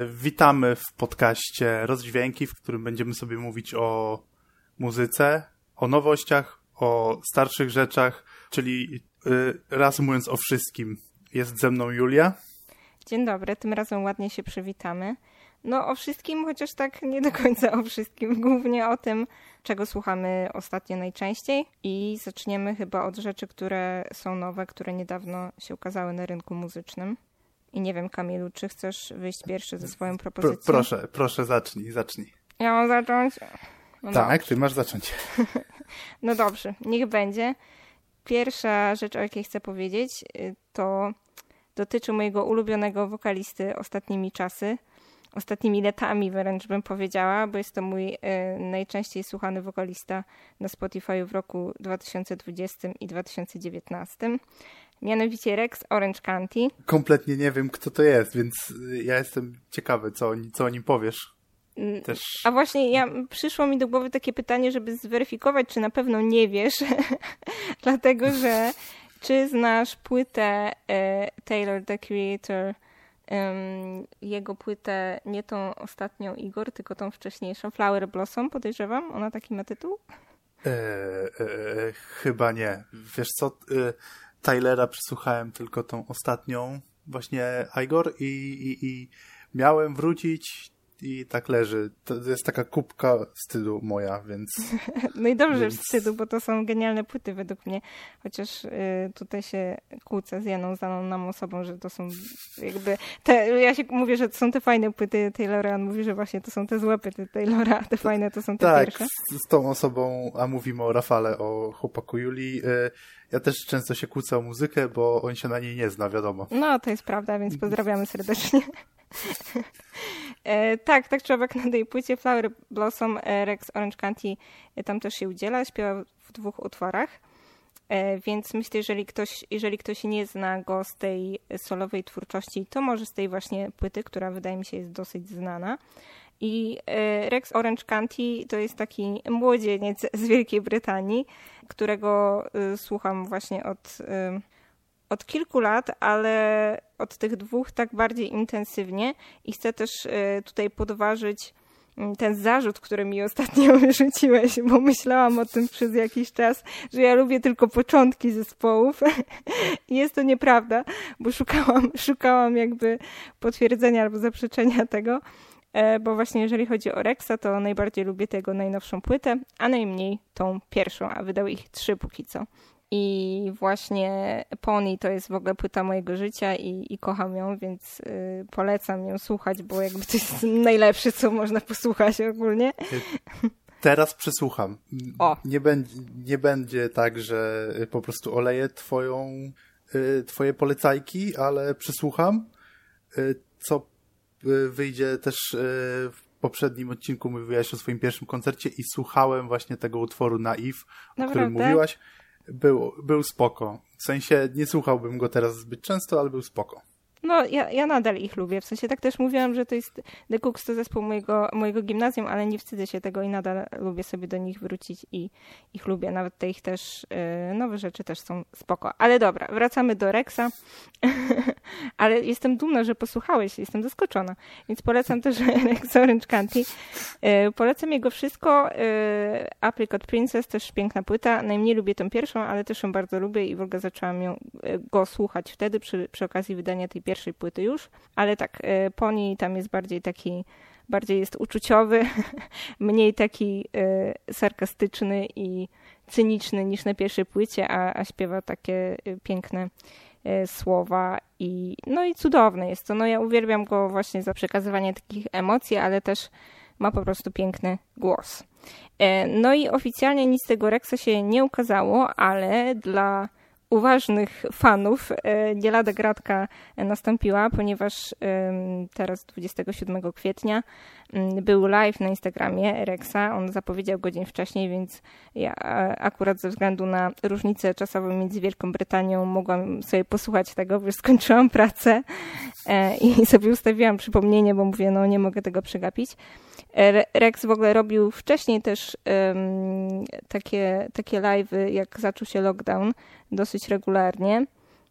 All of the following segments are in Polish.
Witamy w podcaście Rozdźwięki, w którym będziemy sobie mówić o muzyce, o nowościach, o starszych rzeczach, czyli y, reasumując o wszystkim. Jest ze mną Julia. Dzień dobry, tym razem ładnie się przywitamy. No o wszystkim, chociaż tak nie do końca o wszystkim. Głównie o tym, czego słuchamy ostatnio najczęściej i zaczniemy chyba od rzeczy, które są nowe, które niedawno się ukazały na rynku muzycznym. I nie wiem, Kamilu, czy chcesz wyjść pierwszy ze swoją propozycją? Pro, proszę, proszę, zacznij, zacznij. Ja mam zacząć? No tak, dobrze. ty masz zacząć. no dobrze, niech będzie. Pierwsza rzecz, o jakiej chcę powiedzieć, y, to dotyczy mojego ulubionego wokalisty ostatnimi czasy, ostatnimi latami wręcz bym powiedziała, bo jest to mój y, najczęściej słuchany wokalista na Spotify w roku 2020 i 2019 mianowicie Rex Orange County. Kompletnie nie wiem, kto to jest, więc y, ja jestem ciekawy, co, co o nim powiesz. Mm, Też... A właśnie ja, przyszło mi do głowy takie pytanie, żeby zweryfikować, czy na pewno nie wiesz, dlatego że czy znasz płytę e, Taylor the Creator, um, jego płytę, nie tą ostatnią Igor, tylko tą wcześniejszą, Flower Blossom, podejrzewam? Ona taki ma tytuł? E, e, chyba nie. Wiesz co, e, Tylera przesłuchałem tylko tą ostatnią, właśnie Igor i, i, i miałem wrócić i tak leży. To jest taka kubka wstydu moja, więc... No i dobrze więc... wstydu, bo to są genialne płyty według mnie. Chociaż y, tutaj się kłócę z jedną znaną nam osobą, że to są jakby... Te, ja się mówię, że to są te fajne płyty Taylora, on mówi, że właśnie to są te złe płyty Taylora, te fajne to są te tak, pierwsze. Z, z tą osobą, a mówimy o Rafale, o chłopaku Julii. Y, ja też często się kłócę o muzykę, bo on się na niej nie zna, wiadomo. No, to jest prawda, więc pozdrawiamy serdecznie. e, tak, tak człowiek na tej płycie Flower Blossom e, Rex Orange County e, tam też się udziela, śpiewa w dwóch utworach. E, więc myślę, jeżeli ktoś, jeżeli ktoś nie zna go z tej solowej twórczości, to może z tej właśnie płyty, która wydaje mi się jest dosyć znana. I e, Rex Orange County to jest taki młodzieniec z Wielkiej Brytanii, którego e, słucham właśnie od, e, od kilku lat, ale od tych dwóch tak bardziej intensywnie i chcę też tutaj podważyć mm, ten zarzut, który mi ostatnio wyrzuciłeś, bo myślałam o tym przez jakiś czas, że ja lubię tylko początki zespołów. Jest to nieprawda, bo szukałam, szukałam jakby potwierdzenia albo zaprzeczenia tego. E, bo właśnie jeżeli chodzi o Rexa, to najbardziej lubię tego najnowszą płytę, a najmniej tą pierwszą, a wydał ich trzy póki co. I właśnie Pony to jest w ogóle płyta mojego życia i, i kocham ją, więc y, polecam ją słuchać, bo jakby to jest najlepsze, co można posłuchać ogólnie. Teraz przesłucham. O. Nie, będzie, nie będzie tak, że po prostu oleję twoją, y, twoje polecajki, ale przesłucham. Y, co wyjdzie też y, w poprzednim odcinku mówiłaś o swoim pierwszym koncercie i słuchałem właśnie tego utworu Naiv, o którym mówiłaś. Był, był spoko. W sensie nie słuchałbym go teraz zbyt często, ale był spoko. No, ja, ja nadal ich lubię. W sensie tak też mówiłam, że to jest The Cooks to zespół mojego, mojego gimnazjum, ale nie wstydzę się tego i nadal lubię sobie do nich wrócić i ich lubię. Nawet te ich też yy, nowe rzeczy też są spoko. Ale dobra, wracamy do Rexa. ale jestem dumna, że posłuchałeś, jestem zaskoczona. Więc polecam też Rex Orange County. Yy, polecam jego wszystko. Yy, Apricot Princess, też piękna płyta. Najmniej lubię tą pierwszą, ale też ją bardzo lubię i w ogóle zaczęłam ją, go słuchać wtedy przy, przy okazji wydania tej pierwszej płyty już, ale tak, e, Pony tam jest bardziej taki, bardziej jest uczuciowy, mniej taki y, sarkastyczny i cyniczny niż na pierwszej płycie, a, a śpiewa takie y, piękne słowa i no i cudowne jest to. No ja uwielbiam go właśnie za przekazywanie takich emocji, ale też ma po prostu piękny głos. No i oficjalnie nic z tego Rexa się nie ukazało, ale dla uważnych fanów e, nie lada gratka nastąpiła, ponieważ teraz 27 kwietnia był live na Instagramie Rexa. On zapowiedział go dzień wcześniej, więc ja akurat ze względu na różnicę czasową między Wielką Brytanią mogłam sobie posłuchać tego, bo już skończyłam pracę e, i sobie ustawiłam przypomnienie, bo mówię, no nie mogę tego przegapić. Rex w ogóle robił wcześniej też takie, takie live'y, jak zaczął się lockdown, dosyć regularnie.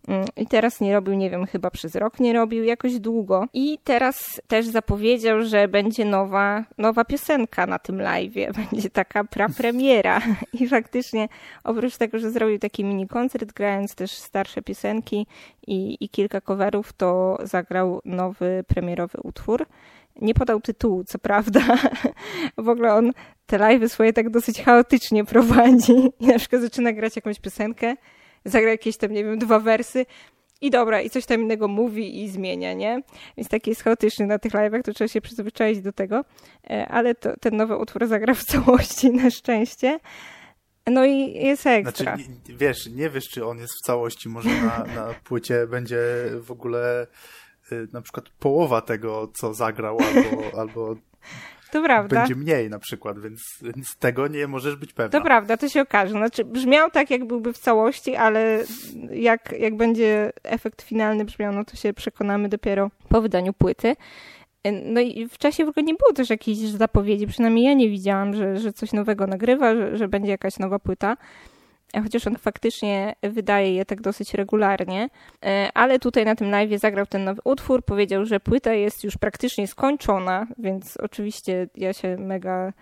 Mm, I teraz nie robił, nie wiem, chyba przez rok nie robił, jakoś długo. I teraz też zapowiedział, że będzie nowa, nowa piosenka na tym live. Będzie taka prapremiera. I faktycznie, oprócz tego, że zrobił taki mini koncert, grając też starsze piosenki i, i kilka coverów, to zagrał nowy premierowy utwór. Nie podał tytułu, co prawda. W ogóle on te live swoje tak dosyć chaotycznie prowadzi. I na przykład zaczyna grać jakąś piosenkę, zagra jakieś tam, nie wiem, dwa wersy i dobra, i coś tam innego mówi i zmienia, nie? Więc taki jest chaotyczny na tych live'ach, to trzeba się przyzwyczaić do tego. E, ale to, ten nowy utwór zagra w całości na szczęście. No i jest ekstra. Znaczy, wiesz, nie wiesz, czy on jest w całości, może na, na płycie będzie w ogóle y, na przykład połowa tego, co zagrał, albo, albo to prawda. Będzie mniej na przykład, więc, więc tego nie możesz być pewna. To prawda, to się okaże. Znaczy, brzmiał tak, jak byłby w całości, ale jak, jak będzie efekt finalny brzmiał, no to się przekonamy dopiero po wydaniu płyty. No i w czasie w ogóle nie było też jakichś zapowiedzi, przynajmniej ja nie widziałam, że, że coś nowego nagrywa, że, że będzie jakaś nowa płyta chociaż on faktycznie wydaje je tak dosyć regularnie, e, ale tutaj na tym live zagrał ten nowy utwór, powiedział, że płyta jest już praktycznie skończona, więc oczywiście ja się mega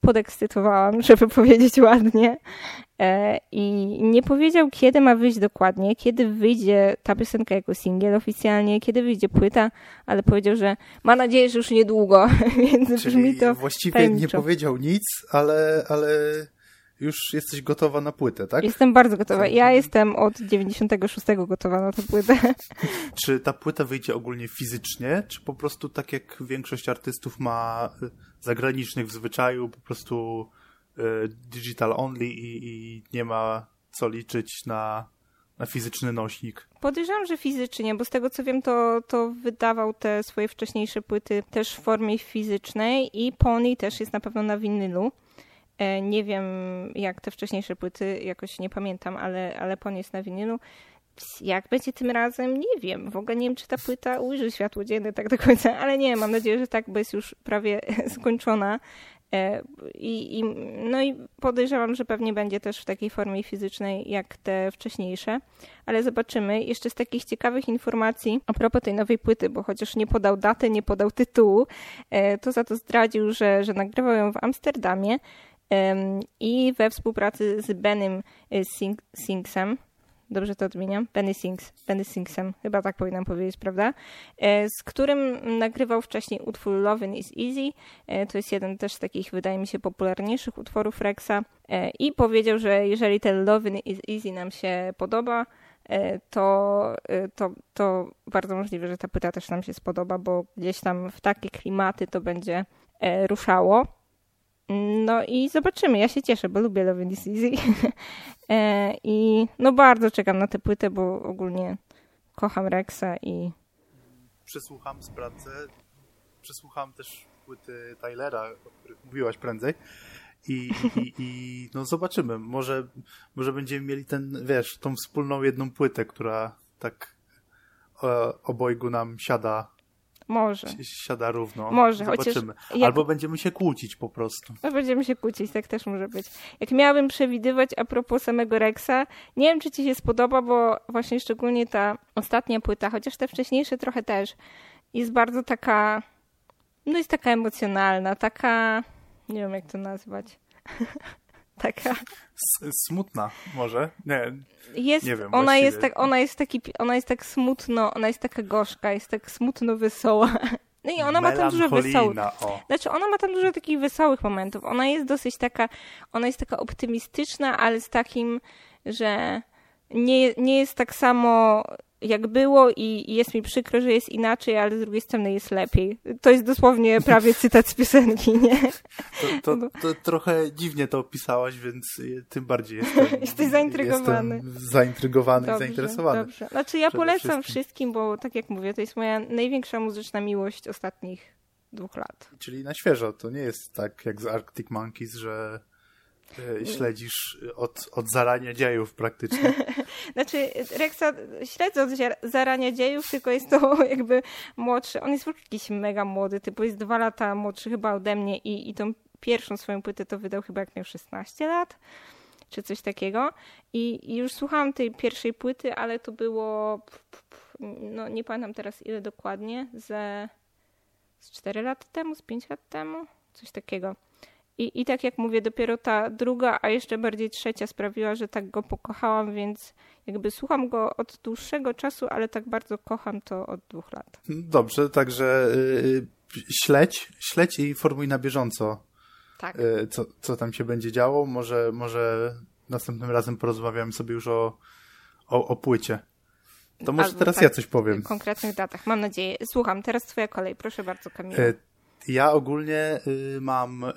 podekscytowałam, żeby powiedzieć ładnie. E, I nie powiedział, kiedy ma wyjść dokładnie, kiedy wyjdzie ta piosenka jako singiel oficjalnie, kiedy wyjdzie płyta, ale powiedział, że ma nadzieję, że już niedługo, więc Czyli brzmi to właściwie tajemniczo. nie powiedział nic, ale, ale już jesteś gotowa na płytę, tak? Jestem bardzo gotowa. Ja jestem od 96 gotowa na tę płytę. Czy ta płyta wyjdzie ogólnie fizycznie, czy po prostu tak jak większość artystów ma y, zagranicznych w zwyczaju, po prostu y, digital only i, i nie ma co liczyć na, na fizyczny nośnik? Podejrzewam, że fizycznie, bo z tego co wiem, to, to wydawał te swoje wcześniejsze płyty też w formie fizycznej i Pony też jest na pewno na winylu. E, nie wiem, jak te wcześniejsze płyty, jakoś nie pamiętam, ale, ale Pon jest na winylu. Jak będzie tym razem? Nie wiem. W ogóle nie wiem, czy ta płyta ujrzy światło dzienne tak do końca, ale nie, mam nadzieję, że tak, bo jest już prawie skończona. E, I, i, no i podejrzewam, że pewnie będzie też w takiej formie fizycznej jak te wcześniejsze, ale zobaczymy. Jeszcze z takich ciekawych informacji a propos tej nowej płyty, bo chociaż nie podał daty, nie podał tytułu, e, to za to zdradził, że, że nagrywał ją w Amsterdamie i we współpracy z Benym y, Sing Singsem, dobrze to odmieniam? Benny Sings, Benny Singsem, chyba tak powinnam powiedzieć, prawda? E, z którym nagrywał wcześniej utwór Lovin' is Easy. E, to jest jeden też z takich, wydaje mi się, popularniejszych utworów Rexa. E, I powiedział, że jeżeli ten Lovin' is Easy nam się podoba, to, to, to bardzo możliwe, że ta płyta też nam się spodoba, bo gdzieś tam w takie klimaty to będzie ruszało. No i zobaczymy. Ja się cieszę, bo lubię Love is Easy. E, I no bardzo czekam na tę płytę, bo ogólnie kocham Rexa i... Przesłucham, sprawdzę. Przesłucham też płyty Tylera, o których mówiłaś prędzej. I, i, i no zobaczymy. Może, może będziemy mieli ten, wiesz, tą wspólną jedną płytę, która tak e, obojgu nam siada może. Siada równo. Może, Zobaczymy. Jak... Albo będziemy się kłócić po prostu. No będziemy się kłócić, tak też może być. Jak miałabym przewidywać a propos samego Rexa, nie wiem, czy ci się spodoba, bo właśnie szczególnie ta ostatnia płyta, chociaż te wcześniejsze trochę też, jest bardzo taka, no jest taka emocjonalna, taka, nie wiem jak to nazwać. taka... smutna może? Nie, jest, nie wiem. Ona właściwie. jest, tak, ona, jest taki, ona jest tak smutno, ona jest taka gorzka, jest tak smutno wesoła. No i ona ma tam dużo wesołych. O. Znaczy, ona ma tam dużo takich wesołych momentów. Ona jest dosyć taka, ona jest taka optymistyczna, ale z takim, że nie, nie jest tak samo jak było i jest mi przykro, że jest inaczej, ale z drugiej strony jest lepiej. To jest dosłownie prawie cytat z piosenki, nie? To, to, to trochę dziwnie to opisałaś, więc tym bardziej jestem, Jesteś zaintrygowany. Jestem zaintrygowany dobrze, i zainteresowany. Dobrze. Znaczy ja polecam wszystkim. wszystkim, bo tak jak mówię, to jest moja największa muzyczna miłość ostatnich dwóch lat. Czyli na świeżo, to nie jest tak jak z Arctic Monkeys, że śledzisz od, od zarania dziejów praktycznie. znaczy, Rexa śledzę od zarania dziejów, tylko jest to jakby młodszy. On jest jakiś mega młody, typu jest dwa lata młodszy chyba ode mnie i, i tą pierwszą swoją płytę to wydał chyba jak miał 16 lat. czy coś takiego. I, i już słuchałam tej pierwszej płyty, ale to było, no nie pamiętam teraz ile dokładnie, ze z 4 lata temu, z 5 lat temu, coś takiego. I, I tak jak mówię, dopiero ta druga, a jeszcze bardziej trzecia sprawiła, że tak go pokochałam, więc jakby słucham go od dłuższego czasu, ale tak bardzo kocham to od dwóch lat. Dobrze, także yy, śledź, śledź i formuj na bieżąco, tak. yy, co, co tam się będzie działo. Może, może następnym razem porozmawiamy sobie już o, o, o płycie. To może Albo teraz tak, ja coś powiem. W konkretnych datach, mam nadzieję. Słucham, teraz twoja kolej. Proszę bardzo, Kamil. E, ja ogólnie y, mam y,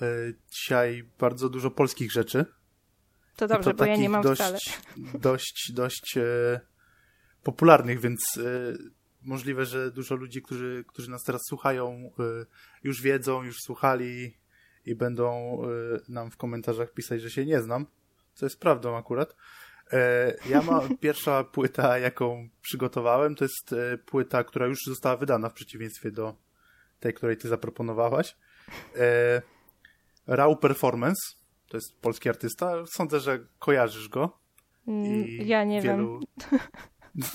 dzisiaj bardzo dużo polskich rzeczy. To dobrze, to bo ja nie mam dość, wcale. Dość, dość e, popularnych, więc e, możliwe, że dużo ludzi, którzy, którzy nas teraz słuchają, e, już wiedzą, już słuchali i będą nam w komentarzach pisać, że się nie znam, co jest prawdą akurat. Ja mam pierwsza płyta, jaką przygotowałem, to jest płyta, która już została wydana w przeciwieństwie do tej, której ty zaproponowałaś. Raw Performance to jest polski artysta. Sądzę, że kojarzysz go. Mm, ja nie wielu... wiem.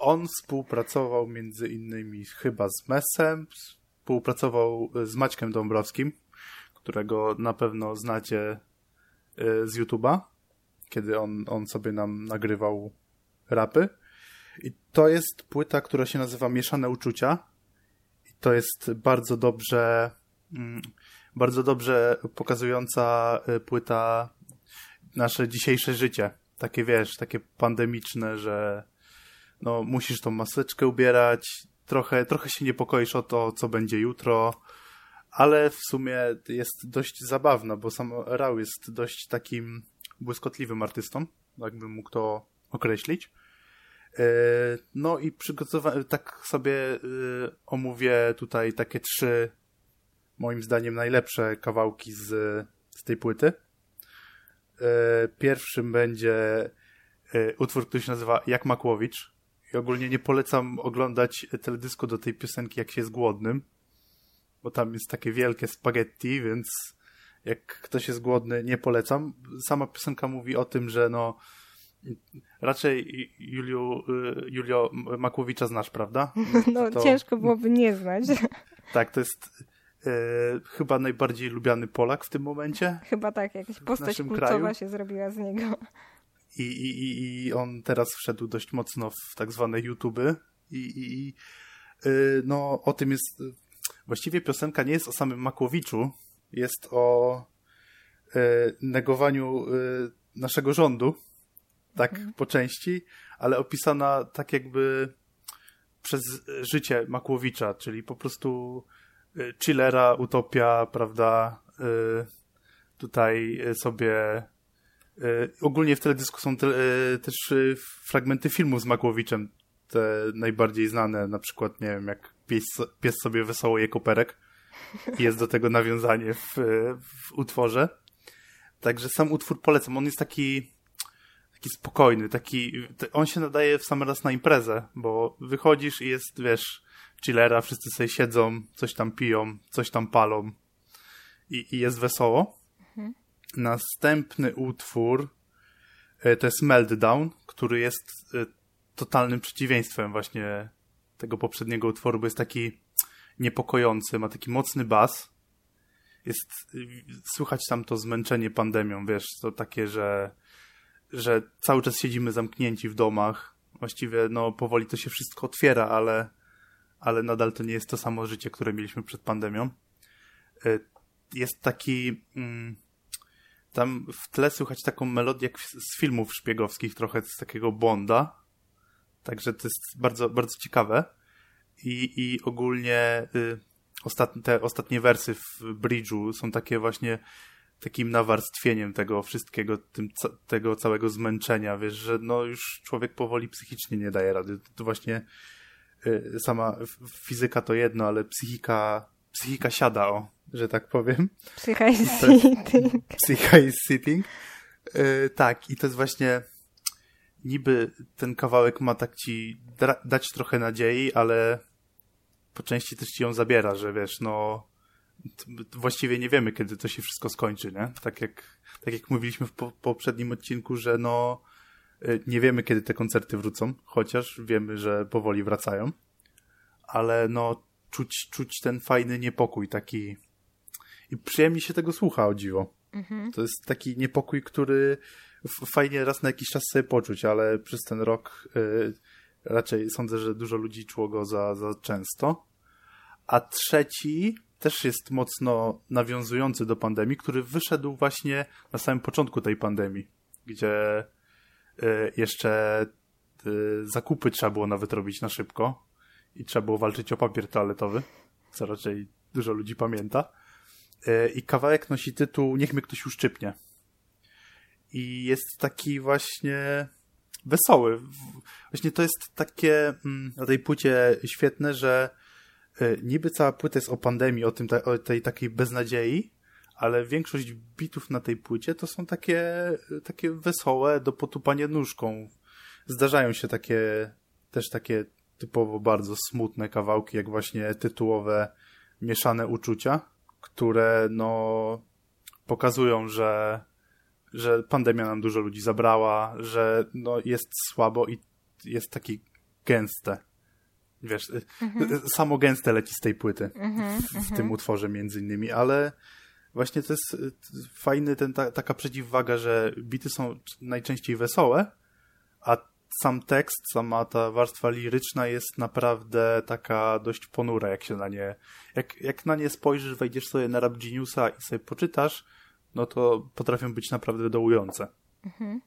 On współpracował między innymi chyba z Messem, współpracował z Maćkiem Dąbrowskim, którego na pewno znacie y, z YouTube'a, kiedy on, on sobie nam nagrywał rapy. I to jest płyta, która się nazywa Mieszane Uczucia. To jest bardzo dobrze mm, bardzo dobrze pokazująca y, płyta nasze dzisiejsze życie. Takie wiesz, takie pandemiczne, że no musisz tą maseczkę ubierać, trochę, trochę się niepokoisz o to, co będzie jutro, ale w sumie jest dość zabawna, bo sam Rał jest dość takim błyskotliwym artystą, jakbym mógł to określić. Y, no i przygotowałem, tak sobie y, omówię tutaj takie trzy moim zdaniem najlepsze kawałki z, z tej płyty. E, pierwszym będzie e, utwór, który się nazywa Jak Makłowicz. I ogólnie nie polecam oglądać teledysku do tej piosenki, jak się jest głodnym, bo tam jest takie wielkie spaghetti, więc jak ktoś jest głodny, nie polecam. Sama piosenka mówi o tym, że no raczej Juliu, y, Julio Makłowicza znasz, prawda? No to... ciężko byłoby nie znać. Tak, to jest e, chyba najbardziej lubiany Polak w tym momencie. Chyba tak, jakaś postać kultowa kraju. się zrobiła z niego. I, i, I on teraz wszedł dość mocno w tak zwane YouTube. I, i, i no o tym jest... Właściwie piosenka nie jest o samym Makłowiczu, jest o negowaniu naszego rządu, tak mhm. po części, ale opisana tak jakby przez życie Makłowicza, czyli po prostu Y, chillera, utopia, prawda? Y, tutaj sobie y, ogólnie w teledysku są te, też fragmenty filmu z Makłowiczem, te najbardziej znane, na przykład, nie wiem, jak pies, pies sobie wesoło je koperek. Jest do tego nawiązanie w, w utworze. Także sam utwór polecam. On jest taki taki spokojny, taki on się nadaje w sam raz na imprezę, bo wychodzisz i jest, wiesz, chillera, wszyscy sobie siedzą, coś tam piją, coś tam palą i, i jest wesoło. Mhm. Następny utwór e, to jest Meltdown, który jest e, totalnym przeciwieństwem właśnie tego poprzedniego utworu, bo jest taki niepokojący, ma taki mocny bas. Jest, e, słychać tam to zmęczenie pandemią, wiesz, to takie, że, że cały czas siedzimy zamknięci w domach. Właściwie, no, powoli to się wszystko otwiera, ale ale nadal to nie jest to samo życie, które mieliśmy przed pandemią. E, jest taki. Mm, tam w tle słychać taką melodię jak z filmów szpiegowskich, trochę z takiego Bonda. Także to jest bardzo, bardzo ciekawe. I, i ogólnie y, ostatnie, te ostatnie wersy w Bridge'u są takie właśnie takim nawarstwieniem tego wszystkiego, tym, tego całego zmęczenia, wiesz, że no już człowiek powoli psychicznie nie daje rady. To właśnie Y, sama fizyka to jedno, ale psychika, psychika siada, o, że tak powiem. Psycha is sitting. Psycha is sitting. tak, i to jest właśnie niby ten kawałek ma tak ci dać trochę nadziei, ale po części też ci ją zabiera, że wiesz, no właściwie nie wiemy, kiedy to się wszystko skończy, nie? Tak jak, tak jak mówiliśmy w po, poprzednim odcinku, że no y, nie wiemy, kiedy te koncerty wrócą, chociaż wiemy, że powoli wracają, ale no czuć, czuć ten fajny niepokój taki i przyjemnie się tego słucha, o dziwo. Mhm. To jest taki niepokój, który fajnie raz na jakiś czas sobie poczuć, ale przez ten rok y, raczej sądzę, że dużo ludzi czuło go za, za często. A trzeci też jest mocno nawiązujący do pandemii, który wyszedł właśnie na samym początku tej pandemii, gdzie y, jeszcze y, zakupy trzeba było nawet robić na szybko i trzeba było walczyć o papier toaletowy, co raczej dużo ludzi pamięta. Y, I kawałek nosi tytuł Niech mnie ktoś uszczypnie. I jest taki właśnie wesoły. Właśnie to jest takie mm, na tej płycie świetne, że E, niby cała płyta jest o pandemii, o, tym, o tej takiej beznadziei, ale większość bitów na tej płycie to są takie, takie wesołe do potupania nóżką. Zdarzają się takie, też takie typowo bardzo smutne kawałki, jak właśnie tytułowe Mieszane Uczucia, które no pokazują, że, że pandemia nam dużo ludzi zabrała, że no jest słabo i jest taki gęste wiesz, mhm. samo gęste leci z tej płyty mhm, w, w mhm. tym utworze między innymi, ale właśnie to jest fajny ten, ta, taka przeciwwaga, że bity są najczęściej wesołe, a sam tekst, sama ta warstwa liryczna jest naprawdę taka dość ponura, jak się na nie, jak, jak na nie spojrzysz, wejdziesz sobie na Rap Geniusa i sobie poczytasz, no to potrafią być naprawdę dołujące. Mhm.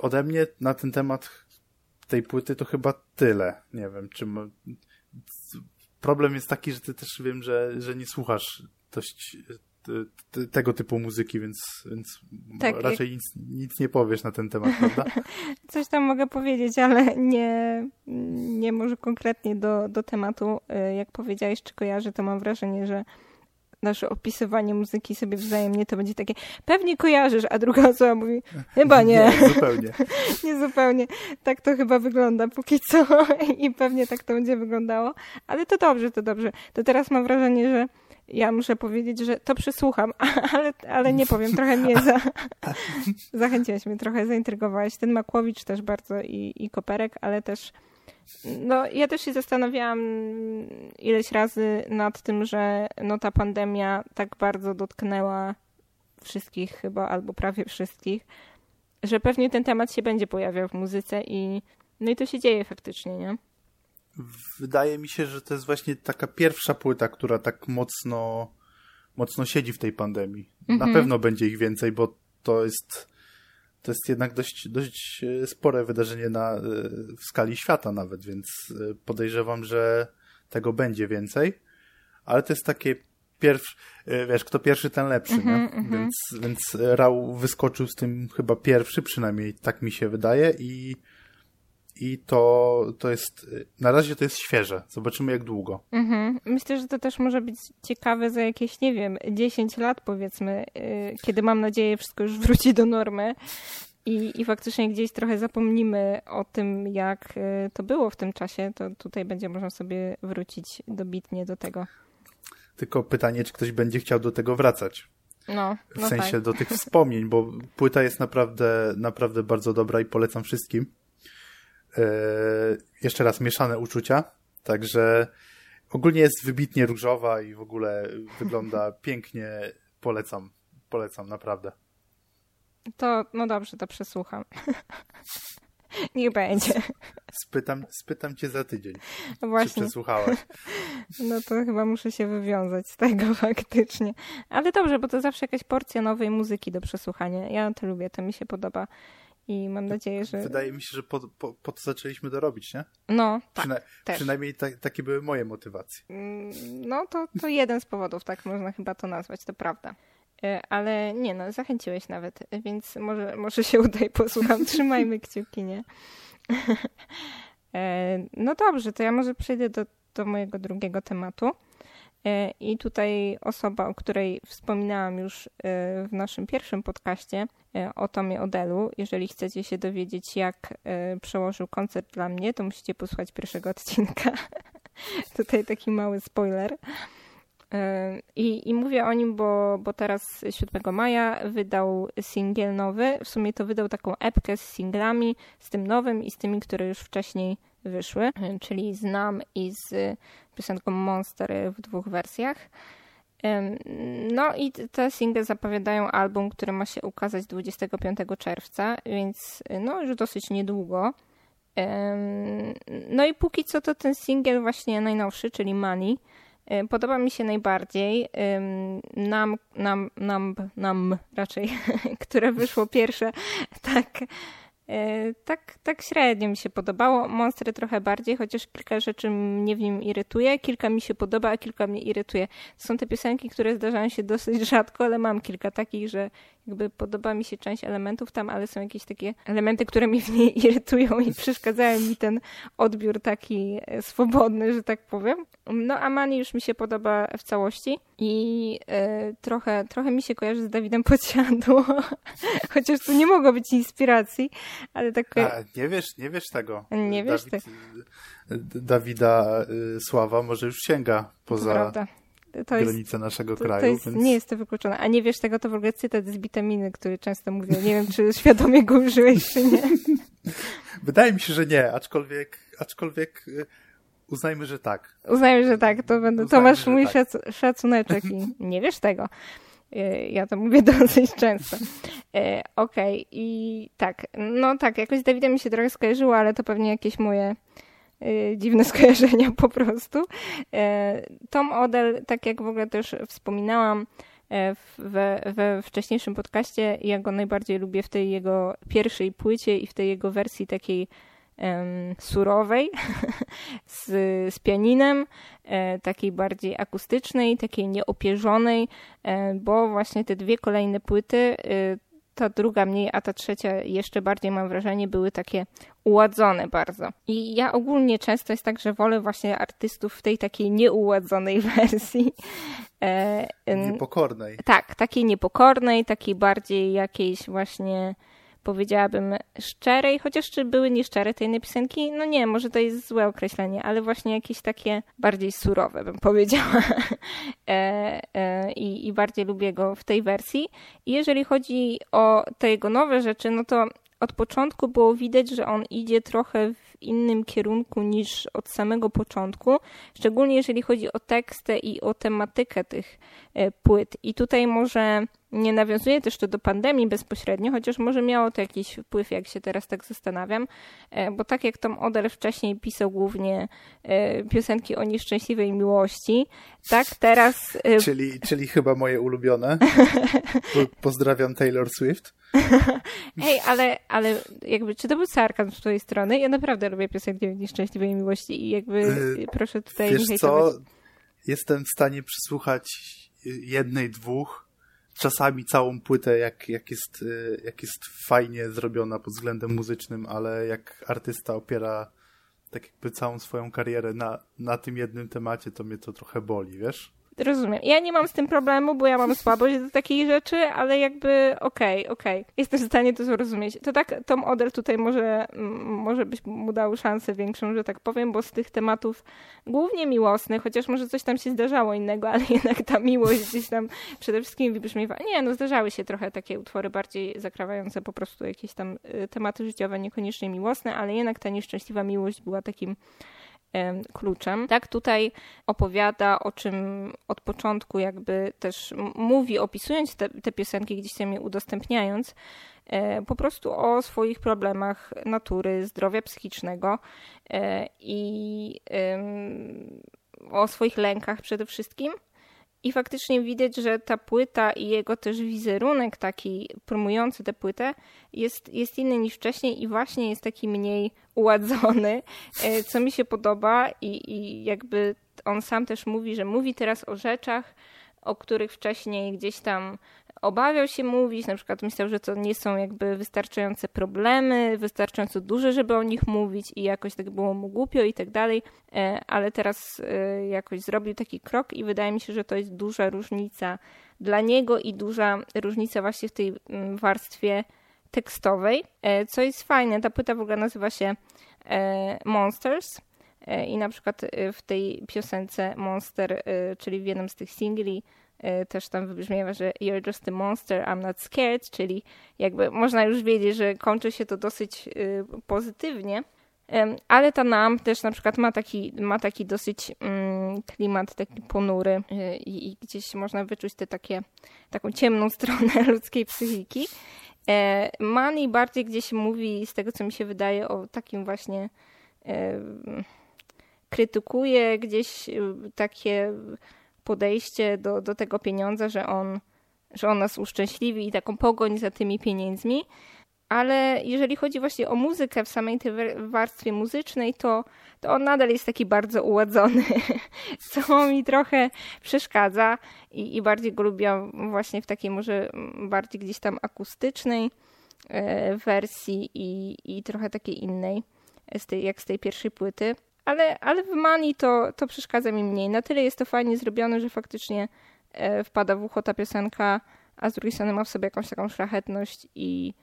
Ode mnie na ten temat tej płyty to chyba tyle. Nie wiem, czy... Problem jest taki, że ty też wiem, że, że nie słuchasz dość tego typu muzyki, więc, więc tak, raczej nic, nic nie powiesz na ten temat, prawda? Coś tam mogę powiedzieć, ale nie, nie może konkretnie do, do tematu. Y, jak powiedziałeś, czy kojarzy, to mam wrażenie, że nasze opisywanie muzyki sobie wzajemnie to będzie takie, pewnie kojarzysz, a druga osoba mówi, chyba nie. Nie, zupełnie. nie zupełnie. Tak to chyba wygląda póki co i pewnie tak to będzie wyglądało, ale to dobrze, to dobrze. To teraz mam wrażenie, że ja muszę powiedzieć, że to przysłucham, ale, ale nie powiem, trochę mnie za, zachęciłeś mnie, trochę zaintrygowałeś. Ten Makłowicz też bardzo i, i Koperek, ale też no, ja też się zastanawiałam ileś razy nad tym, że no, ta pandemia tak bardzo dotknęła wszystkich chyba, albo prawie wszystkich, że pewnie ten temat się będzie pojawiał w muzyce i no i to się dzieje faktycznie, nie? Wydaje mi się, że to jest właśnie taka pierwsza płyta, która tak mocno mocno siedzi w tej pandemii. Mhm. Na pewno będzie ich więcej, bo to jest to jest jednak dość, dość e, spore wydarzenie na, e, w skali świata nawet, więc e, podejrzewam, że tego będzie więcej, ale to jest takie pierwszy, wiesz, kto pierwszy, ten lepszy, mm -hmm, nie? Mm -hmm. Więc, więc Rał wyskoczył z tym chyba pierwszy, przynajmniej tak mi się wydaje i i to, to jest, na razie to jest świeże. Zobaczymy jak długo. Mhm. Myślę, że to też może być ciekawe za jakieś, nie wiem, 10 lat powiedzmy, yy, kiedy mam nadzieję wszystko już wróci do normy i, i faktycznie gdzieś trochę zapomnimy o tym, jak yy, to było w tym czasie, to tutaj będzie można sobie wrócić dobitnie do tego. Tylko pytanie, czy ktoś będzie chciał do tego wracać. No, w no sensie tak. do tych wspomnień, bo płyta jest naprawdę, naprawdę bardzo dobra i polecam wszystkim. E, jeszcze raz mieszane uczucia, także ogólnie jest wybitnie różowa i w ogóle wygląda pięknie. Polecam, polecam naprawdę. To, no dobrze, to przesłucham. Niech będzie. Spytam, spytam cię za tydzień. No właśnie. Czy przesłuchałaś? No to chyba muszę się wywiązać z tego faktycznie. Ale dobrze, bo to zawsze jakaś porcja nowej muzyki do przesłuchania. Ja to lubię, to mi się podoba. I mam nadzieję, że. Wydaje mi się, że po, po, po to zaczęliśmy to robić, nie? No, tak. Przyna. Przynajmniej ta, takie były moje motywacje. Mm, no, to, to jeden z powodów, tak można chyba to nazwać, to prawda. E, ale nie, no, zachęciłeś nawet, więc może, może się uda i posłucham. Trzymajmy kciuki, nie? E, no dobrze, to ja może przejdę do, do mojego drugiego tematu. E, I tutaj osoba, o której wspominałam już e, w naszym pierwszym podcaście e, o Tomie Odelu. Jeżeli chcecie się dowiedzieć, jak przełożył koncert dla mnie, to musicie posłuchać pierwszego odcinka. Tutaj taki mały spoiler. I, I mówię o nim, bo, bo teraz 7 maja wydał singiel nowy. W sumie to wydał taką epkę z singlami, z tym nowym i z tymi, które już wcześniej wyszły, czyli Znam i z piosenką Monster w dwóch wersjach. No i te single zapowiadają album, który ma się ukazać 25 czerwca, więc no już dosyć niedługo. No i póki co to ten singiel właśnie najnowszy, czyli Money, podoba mi się najbardziej. Nam, nam, nam, nam raczej, które wyszło pierwsze, tak tak, tak średnio mi się podobało. Monstry trochę bardziej, chociaż kilka rzeczy mnie w nim irytuje. Kilka mi się podoba, a kilka mnie irytuje. Są te piosenki, które zdarzają się dosyć rzadko, ale mam kilka takich, że jakby podoba mi się część elementów tam, ale są jakieś takie elementy, które mnie w niej irytują i przeszkadzają mi ten odbiór taki e, swobodny, że tak powiem. No a Mani już mi się podoba w całości i e, trochę, trochę mi się kojarzy z Dawidem Podsiadło, chociaż tu nie mogło być inspiracji, ale tak... A, nie wiesz, nie wiesz tego. Nie wiesz Dawid, tego. Dawida y, Sława może już sięga poza... Prawda to granice jest, naszego to, kraju. To jest, więc... Nie jest to wykluczone. A nie wiesz tego, to w ogóle cytat z witaminy, który często mówię. Nie wiem, czy świadomie go użyłeś, czy nie. Wydaje mi się, że nie, aczkolwiek, aczkolwiek y, uznajmy, że tak. Uznajmy, że tak. To, będę, to masz mój tak. szacuneczek i nie wiesz tego. Y, ja to mówię dosyć często. Y, okej, okay. i tak, no tak, jakoś z Dawidem mi się trochę skojarzyło, ale to pewnie jakieś moje dziwne skojarzenia po prostu. E, Tom Odell, tak jak w ogóle też wspominałam e, we, we wcześniejszym podcaście, ja go najbardziej lubię w tej jego pierwszej płycie i w tej jego wersji takiej surowej, z, z pianinem, e, takiej bardziej akustycznej, takiej nieopierzonej, bo właśnie te dwie kolejne płyty e, ta druga mniej, a ta trzecia jeszcze bardziej mam wrażenie były takie uładzone bardzo. I ja ogólnie często jest tak, że wolę właśnie artystów w tej takiej nieuładzonej wersji. E, niepokornej. Tak, takiej niepokornej, takiej bardziej jakiejś właśnie powiedziałabym szczerej, chociaż czy były nieszczere te inne piosenki? No nie, może to jest złe określenie, ale właśnie jakieś takie bardziej surowe bym powiedziała e, e, i, i bardziej lubię go w tej wersji. I jeżeli chodzi o te jego nowe rzeczy, no to od początku było widać, że on idzie trochę w innym kierunku niż od samego początku, szczególnie jeżeli chodzi o tekstę i o tematykę tych e, płyt. I tutaj może nie nawiązuje też to do pandemii bezpośrednio, chociaż może miało to jakiś wpływ, jak się teraz tak zastanawiam, e, bo tak jak Tom Odell wcześniej pisał głównie e, piosenki o nieszczęśliwej miłości, tak teraz... Czyli, czyli chyba moje ulubione. Pozdrawiam Taylor Swift. Hej, ale, ale jakby, czy to był sarkazm z twojej strony? Ja naprawdę lubię piosenki o nieszczęśliwej miłości i jakby yy, proszę tutaj Wiesz co? Jestem w stanie przysłuchać jednej, dwóch, czasami całą płytę, jak, jak, jest, y, jak jest fajnie zrobiona pod względem muzycznym, ale jak artysta opiera tak jakby całą swoją karierę na, na tym jednym temacie, to mnie to trochę boli, wiesz? Rozumiem. Ja nie mam z tym problemu, bo ja mam słabość do takich rzeczy, ale jakby okej, okay, okej. Okay. Jestem w stanie to zrozumieć. To tak, Tom Odell tutaj może, może byś mu dał szansę większą, że tak powiem, bo z tych tematów głównie miłosnych, chociaż może coś tam się zdarzało innego, ale jednak ta miłość gdzieś tam przede wszystkim wybrzmiewa. Nie, no zdarzały się trochę takie utwory bardziej zakrawające po prostu jakieś tam y, tematy życiowe, niekoniecznie miłosne, ale jednak ta nieszczęśliwa miłość była takim kluczem. Tak, tutaj opowiada o czym od początku jakby też mówi, opisując te, te piosenki, gdzieś tam je udostępniając, e, po prostu o swoich problemach natury, zdrowia psychicznego e, i o swoich lękach przede wszystkim. I faktycznie widać, że ta płyta i jego też wizerunek taki promujący tę płytę jest, jest inny niż wcześniej i właśnie jest taki mniej uładzony, e, co mi się podoba i, i jakby on sam też mówi, że mówi teraz o rzeczach, o których wcześniej gdzieś tam obawiał się mówić, na przykład myślał, że to nie są jakby wystarczające problemy, wystarczająco duże, żeby o nich mówić i jakoś tak było mu głupio i tak dalej, e, ale teraz e, jakoś zrobił taki krok i wydaje mi się, że to jest duża różnica dla niego i duża różnica właśnie w tej mm, warstwie tekstowej, e, co jest fajne. Ta płyta w ogóle nazywa się Monsters, I na przykład w tej piosence Monster, czyli w jednym z tych singli, też tam wybrzmiewa, że You're just a monster, I'm not scared, czyli jakby można już wiedzieć, że kończy się to dosyć pozytywnie. Ale ta nam też na przykład ma taki, ma taki dosyć mm, klimat taki ponury y, i, i, gdzieś można wyczuć te takie, taką ciemną stronę ludzkiej psychiki. E, Mani bardziej gdzieś mówi, z tego co mi się wydaje, o takim właśnie e, krytykuje gdzieś takie podejście do, do tego pieniądza, że on, że on nas uszczęśliwi i taką pogoń za tymi pieniędzmi ale jeżeli chodzi właśnie o muzykę w samej tej warstwie muzycznej, to, to on nadal jest taki bardzo uładzony, co mi trochę przeszkadza i, i bardziej go lubię właśnie w takiej może bardziej gdzieś tam akustycznej e, wersji i, i trochę takiej innej, z tej, jak z tej pierwszej płyty. Ale, ale w Mani to, to przeszkadza mi mniej. Na tyle jest to fajnie zrobione, że faktycznie e, wpada w ucho ta piosenka, a z drugiej strony ma w sobie jakąś taką szlachetność i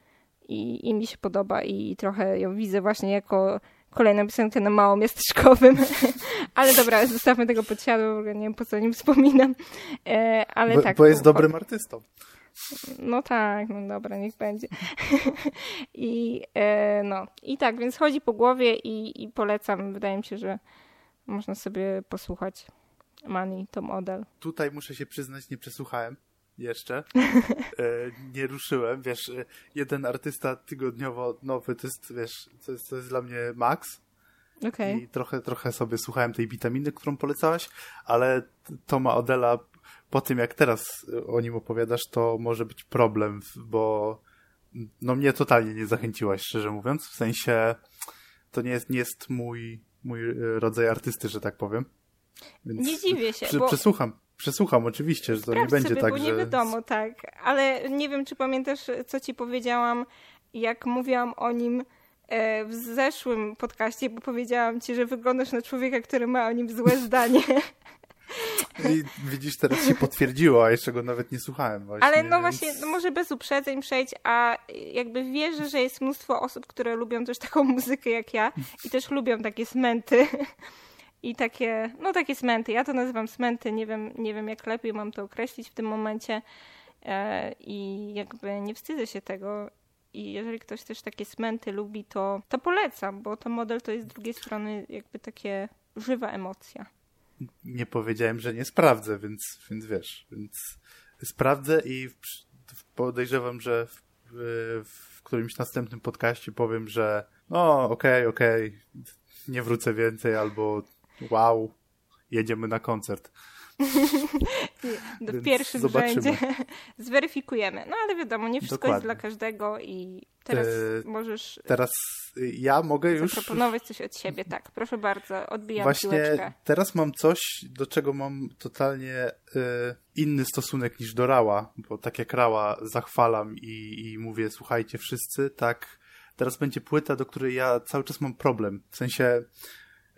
i, i mi się podoba i trochę ją widzę właśnie jako kolejną piosenkę na małomiasteczkowym. ale dobra, zostawmy tego podsiadu, nie wiem po co o nim wspominam. E, ale bo, tak. Bo jest dobrym artystą. No tak, no dobra, niech będzie. I e, no, i tak, więc chodzi po głowie i, i polecam. Wydaje mi się, że można sobie posłuchać Money, to model. Tutaj muszę się przyznać, nie przesłuchałem jeszcze. E, nie ruszyłem, wiesz, e, jeden artysta tygodniowo nowy to jest, wiesz, to jest, to jest dla mnie max. Okay. I trochę, trochę sobie słuchałem tej witaminy, którą polecałaś, ale Toma Odela, po tym jak teraz o nim opowiadasz, to może być problem, bo no mnie totalnie nie zachęciłaś, szczerze mówiąc. W sensie to nie jest, nie jest mój, mój rodzaj artysty, że tak powiem. Więc nie dziwię się. Przy, bo... Przesłucham, przesłucham oczywiście, że to nie będzie sobie, tak, bo że... nie wiadomo, tak. Ale nie wiem, czy pamiętasz, co ci powiedziałam, jak mówiłam o nim e, w zeszłym podcaście, bo powiedziałam ci, że wyglądasz na człowieka, który ma o nim złe zdanie. I widzisz, teraz się potwierdziło, a jeszcze go nawet nie słuchałem. Właśnie, Ale no więc... właśnie, no może bez uprzedzeń przejść, a jakby wierzę, że jest mnóstwo osób, które lubią też taką muzykę jak ja i też lubią takie smenty i takie, no takie smenty. Ja to nazywam smenty, nie wiem, nie wiem jak lepiej mam to określić w tym momencie e, i jakby nie wstydzę się tego. I jeżeli ktoś też takie smenty lubi, to, to polecam, bo to model to jest z drugiej strony jakby takie żywa emocja. Nie powiedziałem, że nie sprawdzę, więc, więc wiesz, więc sprawdzę i podejrzewam, że w, w którymś następnym podcaście powiem, że no okej, okay, okej, okay, nie wrócę więcej albo wow, jedziemy na koncert. W pierwszym zobaczymy. rzędzie zweryfikujemy. No ale wiadomo, nie wszystko Dokładnie. jest dla każdego i teraz e, możesz... Teraz ja mogę już... Zaproponować coś od siebie, tak. Proszę bardzo, odbijam Właśnie piłeczkę. teraz mam coś, do czego mam totalnie y, inny stosunek niż do Rała, bo tak jak Rała zachwalam i, i mówię, słuchajcie wszyscy, tak teraz będzie płyta, do której ja cały czas mam problem. W sensie...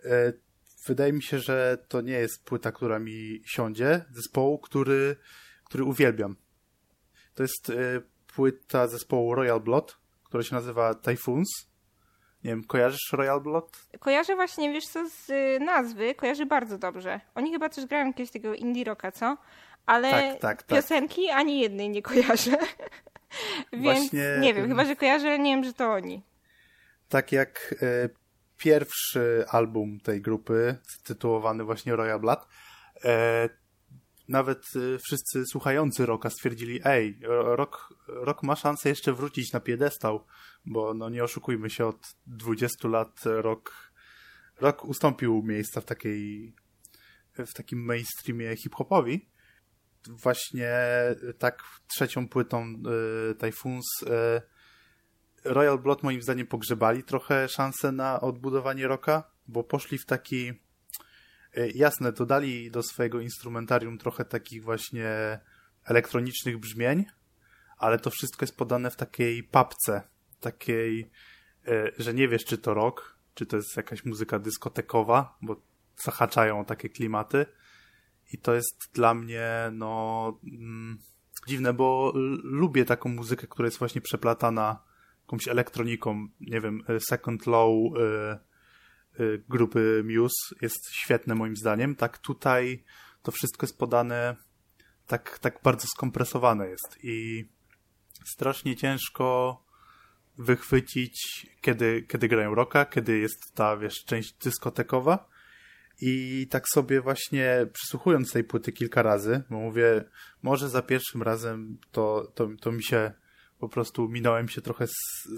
Y, wydaje mi się, że to nie jest płyta, która mi siądzie, zespołu, który, który uwielbiam. To jest y, płyta zespołu Royal Blood, która się nazywa Typhoons. Nie wiem, kojarzysz Royal Blood? Kojarzę właśnie, wiesz co, z y, nazwy, kojarzę bardzo dobrze. Oni chyba też grają jakiegoś tego indie rocka, co? Ale tak, tak, tak. piosenki ani jednej nie kojarzę. Więc właśnie, nie wiem, chyba, że kojarzę, ale nie wiem, że to oni. Tak jak y, pierwszy album tej grupy, tytułowany właśnie Royal Blood, e, nawet e, wszyscy słuchający rocka stwierdzili, ej, rock, rock ma szansę jeszcze wrócić na piedestał, bo no nie oszukujmy się, od 20 lat rock, rock ustąpił miejsca w takiej w takim mainstreamie hip-hopowi. Właśnie tak trzecią płytą y, Typhoons y, Royal Blood moim zdaniem pogrzebali trochę szansę na odbudowanie rocka, bo poszli w taki e, jasne, dodali do swojego instrumentarium trochę takich właśnie elektronicznych brzmień, ale to wszystko jest podane w takiej papce, takiej, e, że nie wiesz, czy to rock, czy to jest jakaś muzyka dyskotekowa, bo zahaczają takie klimaty. I to jest dla mnie, no, mm, dziwne, bo lubię taką muzykę, która jest właśnie przeplatana jakąś elektroniką, nie wiem, e, Second Low, e, y, grupy Muse jest świetne moim zdaniem. Tak tutaj to wszystko jest podane tak, tak bardzo skompresowane jest i strasznie ciężko wychwycić, kiedy, kiedy grają rocka, kiedy jest ta, wiesz, część dyskotekowa. I tak sobie właśnie przysłuchując tej płyty kilka razy, bo mówię, może za pierwszym razem to, to, to mi się po prostu minąłem się trochę z,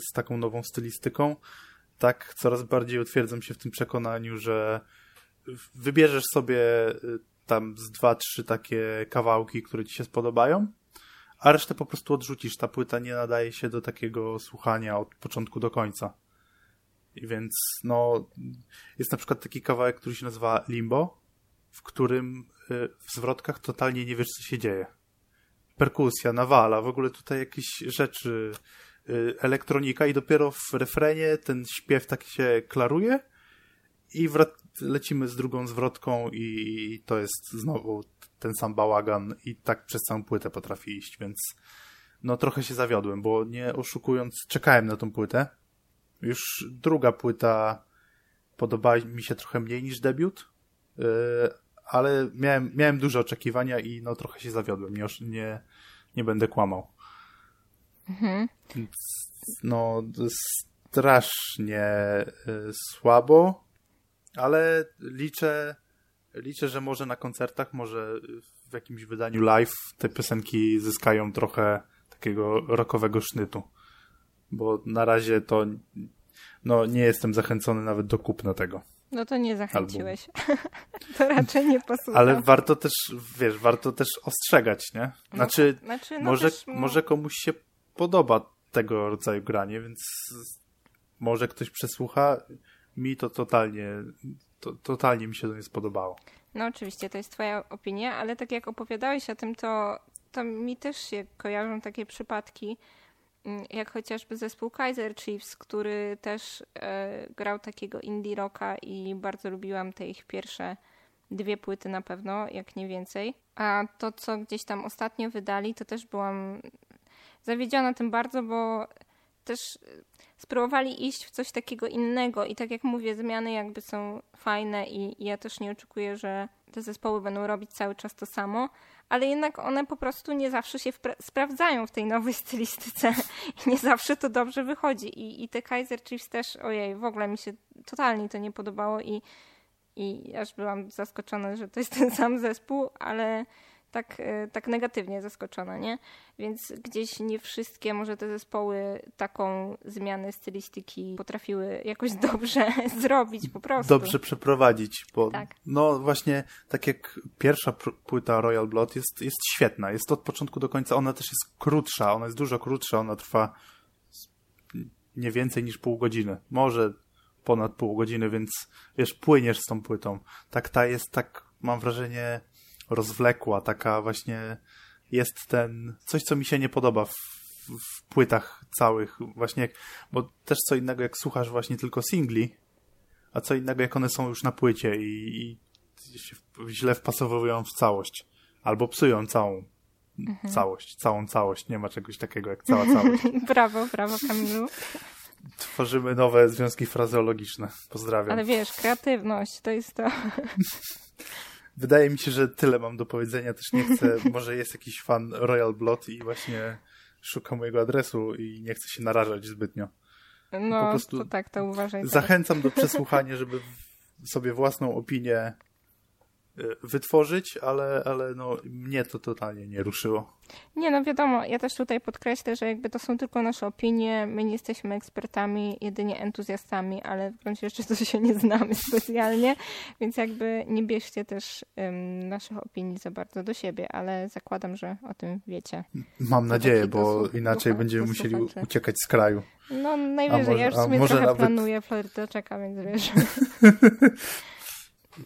z taką nową stylistyką. Tak coraz bardziej utwierdzam się w tym przekonaniu, że wybierzesz sobie y, tam z dwa, trzy takie kawałki, które ci się spodobają, a resztę po prostu odrzucisz. Ta płyta nie nadaje się do takiego słuchania od początku do końca. I więc, no, jest na przykład taki kawałek, który się nazywa Limbo, w którym y, w zwrotkach totalnie nie wiesz, co się dzieje. Perkusja, nawala, w ogóle tutaj jakieś rzeczy, y, elektronika i dopiero w refrenie ten śpiew tak się klaruje i lecimy z drugą zwrotką i to jest znowu ten sam bałagan i tak przez całą płytę potrafi iść, więc no trochę się zawiodłem, bo nie oszukując, czekałem na tą płytę. Już druga płyta podoba mi się trochę mniej niż debiut, yy, ale miałem, miałem duże oczekiwania i no trochę się zawiodłem, nie, nie, nie będę kłamał. Mhm. No strasznie yy, słabo, ale liczę liczę, że może na koncertach, może w jakimś wydaniu live te piosenki zyskają trochę takiego rockowego sznytu. Bo na razie to no, nie jestem zachęcony nawet do kupna tego. No to nie zachęciłeś. to raczej nie posłucham. Ale warto też, wiesz, warto też ostrzegać, nie? No znaczy, no, znaczy no może, też... może komuś się podoba tego rodzaju granie, więc może ktoś przesłucha. Mi to totalnie to, totalnie mi się to nie spodobało. No oczywiście, to jest twoja opinia, ale tak jak opowiadałeś o tym, to, to mi też się kojarzą takie przypadki, jak chociażby zespół Kaiser Chiefs, który też e, grał takiego indie rocka i bardzo lubiłam te ich pierwsze dwie płyty na pewno, jak nie więcej. A to, co gdzieś tam ostatnio wydali, to też byłam zawiedziona tym bardzo, bo też spróbowali iść w coś takiego innego i tak jak mówię, zmiany jakby są fajne i, i ja też nie oczekuję, że te zespoły będą robić cały czas to samo, ale jednak one po prostu nie zawsze się sprawdzają w tej nowej stylistyce i nie zawsze to dobrze wychodzi. I, i te Kaiser Chiefs też, ojej, w ogóle mi się totalnie to nie podobało i, i aż byłam zaskoczona, że to jest ten sam zespół, ale tak, e, tak negatywnie zaskoczona, nie? Więc gdzieś nie wszystkie może te zespoły taką zmianę stylistyki potrafiły jakoś dobrze zrobić po prostu. Dobrze przeprowadzić, bo tak. no właśnie tak jak pierwsza płyta Royal Blood jest, jest świetna, jest od początku do końca, ona też jest krótsza, ona jest dużo krótsza, ona trwa nie więcej niż pół godziny, może ponad pół godziny, więc wiesz, płyniesz z tą płytą. Tak ta jest tak, mam wrażenie, rozwlekła, taka właśnie jest ten, coś co mi się nie podoba w, w płytach całych, właśnie, bo też co innego jak słuchasz właśnie tylko singli, a co innego jak one są już na płycie i, i się źle wpasowują w całość, albo psują całą mhm. całość, całą całość, nie ma czegoś takiego jak cała całość. brawo, brawo Kamilu. Tworzymy nowe związki frazeologiczne. Pozdrawiam. Ale wiesz, kreatywność to jest to. wydaje mi się, że tyle mam do powiedzenia. Też nie chcę, może jest jakiś fan Royal Blood i właśnie szuka mojego adresu i nie chcę się narażać zbytnio. No, po prostu to tak, to uważaj. Zachęcam do przesłuchania, żeby sobie własną opinię wytworzyć, ale, ale no, mnie to totalnie nie ruszyło. Nie, no wiadomo, ja też tutaj podkreślę, że jakby to są tylko nasze opinie, my nie jesteśmy ekspertami, jedynie entuzjastami, ale w gruncie rzeczy to się nie znamy specjalnie, więc jakby nie bierzcie też um, naszych opinii za bardzo do siebie, ale zakładam, że o tym wiecie. Mam nadzieję, bo inaczej będziemy musieli uciekać z kraju. No najwyżej, może, ja już w sumie trochę nawet... planuję, Floryda czeka, więc wiesz.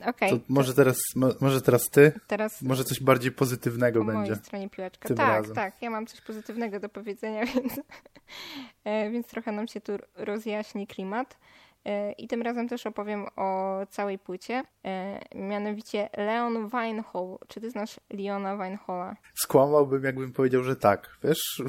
Okay, to może teraz, może teraz ty? Teraz może coś bardziej pozytywnego po będzie. Po mojej stronie piłeczka. tak, razem. tak. Ja mam coś pozytywnego do powiedzenia, więc, e, więc trochę nam się tu rozjaśni klimat. E, I tym razem też opowiem o całej płycie, e, mianowicie Leon Weinhall. Czy ty znasz Leona Weinhola? Skłamałbym, jakbym powiedział, że tak. Wiesz,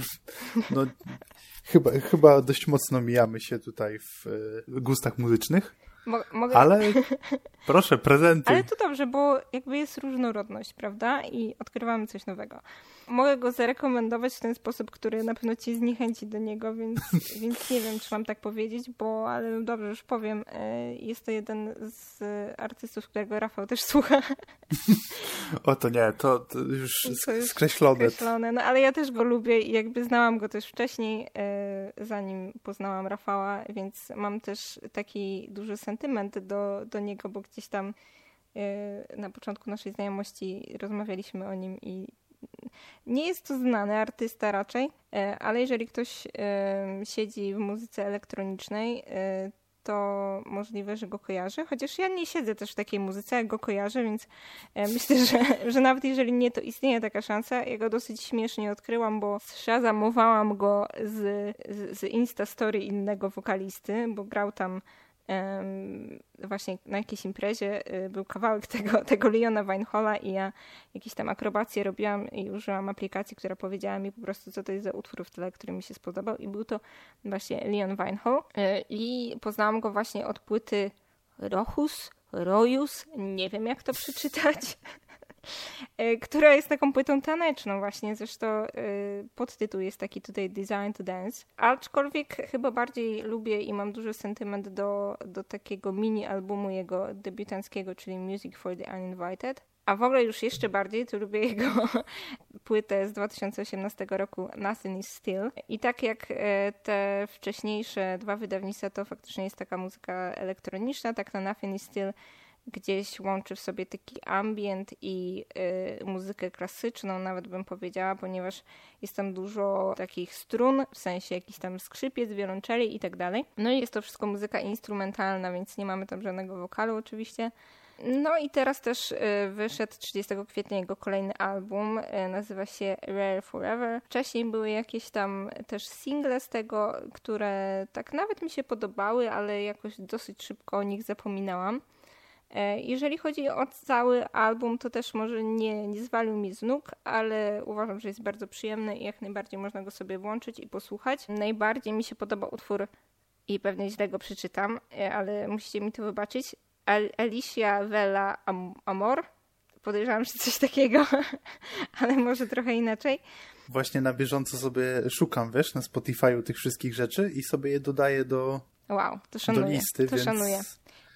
no, chyba, chyba dość mocno mijamy się tutaj w gustach muzycznych. Mo mogę... Ale proszę, prezenty. Ale to dobrze, bo jakby jest różnorodność, prawda? I odkrywamy coś nowego. Mogę go zarekomendować w ten sposób, który na pewno ci zniechęci do niego, więc, więc nie wiem, czy mam tak powiedzieć, bo ale dobrze, już powiem. E, jest to jeden z artystów, którego Rafał też słucha. O to nie, to, to już to skreślone. skreślone. No ale ja też go lubię i jakby znałam go też wcześniej, e, zanim poznałam Rafała, więc mam też taki duży sentyment do, do niego, bo gdzieś tam e, na początku naszej znajomości rozmawialiśmy o nim i nie jest to znany artysta raczej, e, ale jeżeli ktoś siedzi w muzyce elektronicznej, to możliwe, że go kojarzę. Chociaż ja nie siedzę też w takiej muzyce, jak go kojarzę, więc e, myślę, że, że nawet jeżeli nie, to istnieje taka szansa. Ja go dosyć śmiesznie odkryłam, bo szazamowałam go z, z, z Insta Story innego wokalisty, bo grał tam właśnie na jakiejś imprezie y, był kawałek tego, tego Leona Weinhola i ja jakieś tam akrobacje robiłam i użyłam aplikacji, która powiedziała mi po prostu, co to jest za utwór w tle, który mi się spodobał i był to właśnie Leon Weinhol y, i poznałam go właśnie od płyty Rochus, Rojus, nie wiem jak to przeczytać. E, która jest taką płytą taneczną właśnie, zresztą e, podtytuł jest taki tutaj Design to Dance, aczkolwiek chyba bardziej lubię i mam duży sentyment do, do takiego mini albumu jego debiutanckiego, czyli Music for the Uninvited. A w ogóle już jeszcze bardziej to lubię jego płytę z 2018 roku Nothing is Still. I tak jak e, te wcześniejsze dwa wydawnictwa, to faktycznie jest taka muzyka elektroniczna, tak na Nothing is Still gdzieś łączy w sobie taki ambient i y, muzykę klasyczną, nawet bym powiedziała, ponieważ jest tam dużo takich strun, w sensie jakiś tam skrzypiec, wiolonczeli i tak dalej. No i jest to wszystko muzyka instrumentalna, więc nie mamy tam żadnego wokalu oczywiście. No i teraz też y, wyszedł 30 kwietnia jego kolejny album, y, nazywa się Rare Forever. Wcześniej były jakieś tam też single z tego, które tak nawet mi się podobały, ale jakoś dosyć szybko o nich zapominałam. E, jeżeli chodzi o cały album, to też może nie, nie zwalił mi z nóg, ale uważam, że jest bardzo przyjemny i jak najbardziej można go sobie włączyć i posłuchać. Najbardziej mi się podoba utwór i pewnie źle go przeczytam, e, ale musicie mi to wybaczyć. Alicia Vela Amor. Podejrzewam, że coś takiego, ale może trochę inaczej. Właśnie na bieżąco sobie szukam, wiesz, na Spotify'u tych wszystkich rzeczy i sobie je dodaję do, wow, to szanuję, do listy, to więc... szanuję.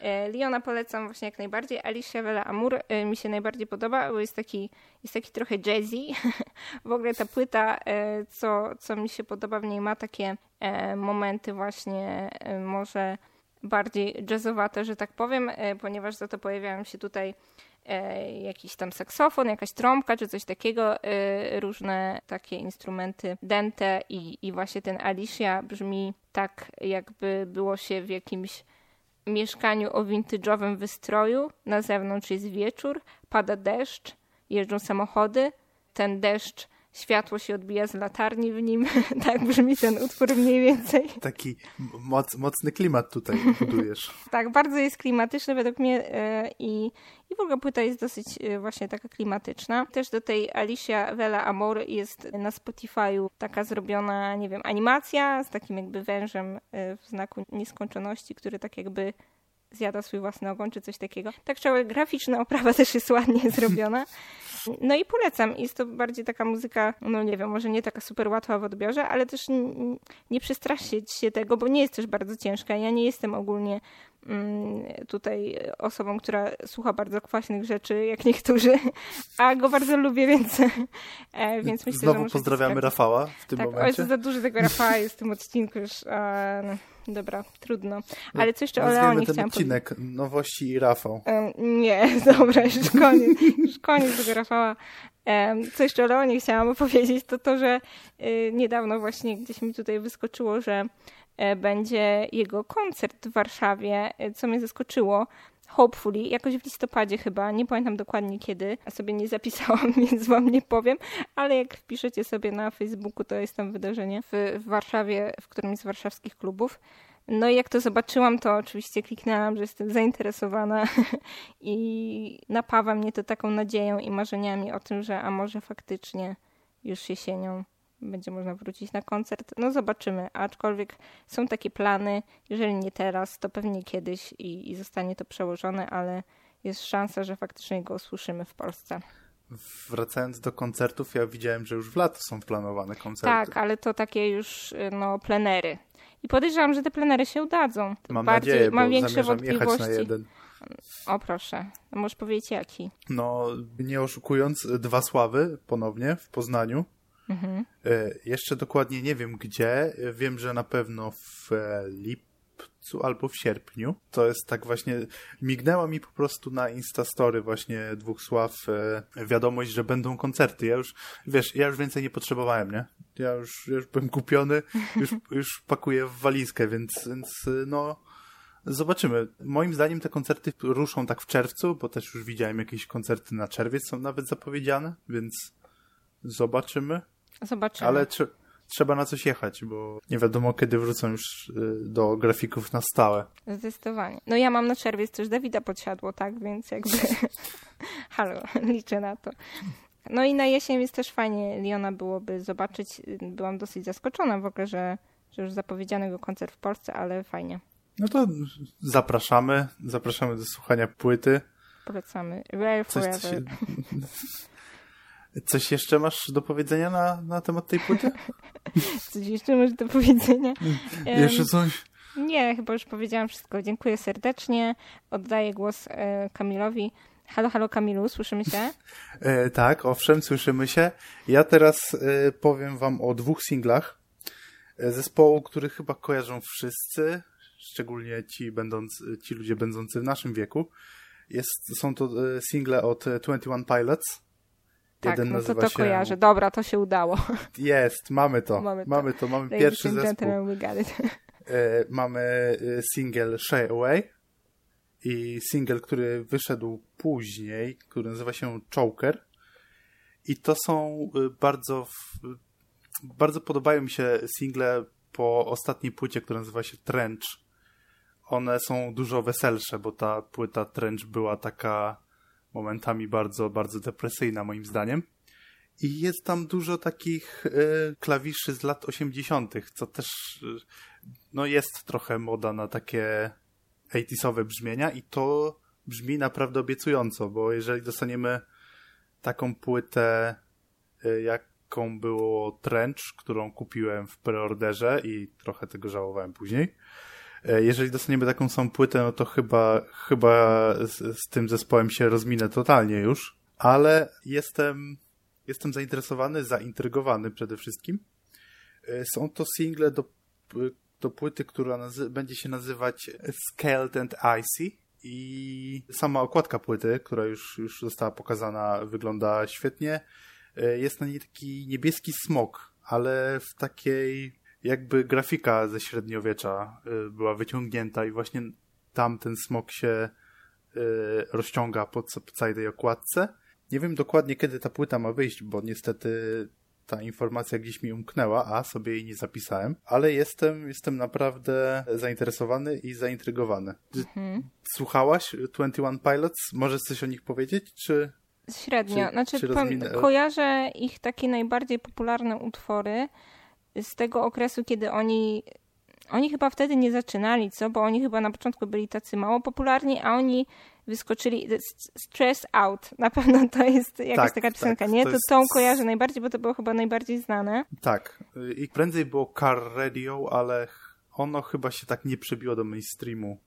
E, Liona polecam właśnie jak najbardziej. Alicia Vela Amour e, mi się najbardziej podoba, bo jest taki, jest taki trochę jazzy. w ogóle ta płyta, e, co, co mi się podoba w niej, ma takie momenty właśnie może bardziej jazzowate, że tak powiem, ponieważ za to pojawiają się tutaj jakiś tam saksofon, jakaś trąbka czy coś takiego, różne takie instrumenty dente i, i właśnie ten Alicia brzmi tak jakby było się w jakimś mieszkaniu o vintage'owym wystroju. Na zewnątrz jest wieczór, pada deszcz, jeżdżą samochody. Ten deszcz światło się odbija z latarni w nim. tak brzmi ten utwór mniej więcej. Taki moc, mocny klimat tutaj budujesz. tak, bardzo jest klimatyczny według mnie e, i, i w ogóle płyta jest dosyć e, właśnie taka klimatyczna. Też do tej Alicia Vela Amor jest na Spotify'u taka zrobiona, nie wiem, animacja z takim jakby wężem e, w znaku nieskończoności, który tak jakby zjada swój własny ogon, czy coś takiego. Tak cała graficzna oprawa też jest ładnie zrobiona. No i polecam. Jest to bardziej taka muzyka, no nie wiem, może nie taka super łatwa w odbiorze, ale też nie przestraszyć się tego, bo nie jest też bardzo ciężka. Ja nie jestem ogólnie tutaj osobą, która słucha bardzo kwaśnych rzeczy, jak niektórzy, a go bardzo lubię, więc, e, więc myślę, Znowu że pozdrawiamy Rafała w tym tak, momencie. O, za dużo tego Rafała jest w tym odcinku już. A, no. Dobra, trudno. No, Ale co jeszcze o Leonie ten chciałam odcinek powiedzieć. Nowości i Rafał. Um, nie, dobra, już koniec. już koniec tego Rafała. Um, co jeszcze o Leonie chciałam opowiedzieć, to to, że y, niedawno właśnie gdzieś mi tutaj wyskoczyło, że będzie jego koncert w Warszawie, y, co mnie zaskoczyło. Hopefully, jakoś w listopadzie chyba, nie pamiętam dokładnie kiedy, a sobie nie zapisałam, więc wam nie powiem, ale jak wpiszecie sobie na Facebooku, to jest tam wydarzenie w, w Warszawie, w którymś z warszawskich klubów. No i jak to zobaczyłam, to oczywiście kliknęłam, że jestem zainteresowana i napawa mnie to taką nadzieją i marzeniami o tym, że a może faktycznie już jesienią będzie można wrócić na koncert. No zobaczymy, aczkolwiek są takie plany, jeżeli nie teraz, to pewnie kiedyś i, i zostanie to przełożone, ale jest szansa, że faktycznie go usłyszymy w Polsce. Wracając do koncertów, ja widziałem, że już w lato są planowane koncerty. Tak, ale to takie już no, plenery. I podejrzewam, że te plenery się udadzą. Mam Bardziej, nadzieję, mam większe wątpliwości. na jeden. O proszę, możesz powiedzieć jaki? No, nie oszukując, dwa sławy ponownie w Poznaniu. Mhm. E, jeszcze dokładnie nie wiem gdzie. Wiem, że na pewno w e, lipcu albo w sierpniu. To jest tak właśnie, mignęła mi po prostu na Instastory właśnie dwóch sław e, wiadomość, że będą koncerty. Ja już, wiesz, ja już więcej nie potrzebowałem, nie? Ja już, już byłem kupiony, już, już pakuję w walizkę, więc, więc no Zobaczymy. Moim zdaniem te koncerty ruszą tak w czerwcu, bo też już widziałem jakieś koncerty na czerwiec są nawet zapowiedziane, więc zobaczymy. Zobaczymy. Ale tr trzeba na coś jechać, bo nie wiadomo kiedy wrócą już y, do grafików na stałe. Zdecydowanie. No ja mam na czerwiec też Dawida podsiadło, tak? Więc jakby halo, liczę na to. No i na jesień jest też fajnie Liona byłoby zobaczyć. Byłam dosyć zaskoczona w ogóle, że, że już zapowiedziany był koncert w Polsce, ale fajnie. No to zapraszamy. Zapraszamy do słuchania płyty. Polecamy. Rare Forever. Coś, coś jeszcze masz do powiedzenia na, na temat tej płyty? coś jeszcze masz do powiedzenia? Um, jeszcze coś? Nie, chyba już powiedziałam wszystko. Dziękuję serdecznie. Oddaję głos e, Kamilowi. Halo, halo Kamilu, słyszymy się? E, tak, owszem, słyszymy się. Ja teraz e, powiem wam o dwóch singlach zespołu, który chyba kojarzą wszyscy szczególnie ci, będąc, ci ludzie będący w naszym wieku. Jest, są to single od 21 Pilots. Tak, Jeden no to to się... kojarzę. Dobra, to się udało. Jest, mamy to. Mamy to, mamy, to, mamy pierwszy zespół. E, mamy e, single Shy Away i single, który wyszedł później, który nazywa się Choker. I to są bardzo bardzo podobają mi się single po ostatniej płycie, która nazywa się Trench one są dużo weselsze, bo ta płyta Trench była taka momentami bardzo, bardzo depresyjna moim zdaniem. I jest tam dużo takich y, klawiszy z lat 80., co też y, no jest trochę moda na takie 80 brzmienia i to brzmi naprawdę obiecująco, bo jeżeli dostaniemy taką płytę, y, jaką było Trench, którą kupiłem w preorderze i trochę tego żałowałem później, jeżeli dostaniemy taką samą płytę, no to chyba, chyba z, z tym zespołem się rozminę totalnie już, ale jestem, jestem zainteresowany, zaintrygowany przede wszystkim. E, są to single do, do płyty, która będzie się nazywać Scaled and Icy i sama okładka płyty, która już, już została pokazana, wygląda świetnie. E, jest na niej taki niebieski smok, ale w takiej jakby grafika ze średniowiecza y, była wyciągnięta i właśnie tam ten smok się y, rozciąga po całej tej okładce. Nie wiem dokładnie kiedy ta płyta ma wyjść, bo niestety ta informacja gdzieś mi umknęła, a sobie jej nie zapisałem, ale jestem, jestem naprawdę zainteresowany i zaintrygowany. Mhm. Słuchałaś 21 Pilots? Możesz coś o nich powiedzieć, czy... Średnio. Czy, znaczy, czy kojarzę ich takie najbardziej popularne utwory, z tego okresu, kiedy oni oni chyba wtedy nie zaczynali, co? Bo oni chyba na początku byli tacy mało popularni, a oni wyskoczyli Stress Out. Na pewno to jest jakaś tak, taka piosenka, tak, nie? To, to jest... tą kojarzę najbardziej, bo to było chyba najbardziej znane. Tak. I prędzej było Car Radio, ale ono chyba się tak nie przebiło do mainstreamu.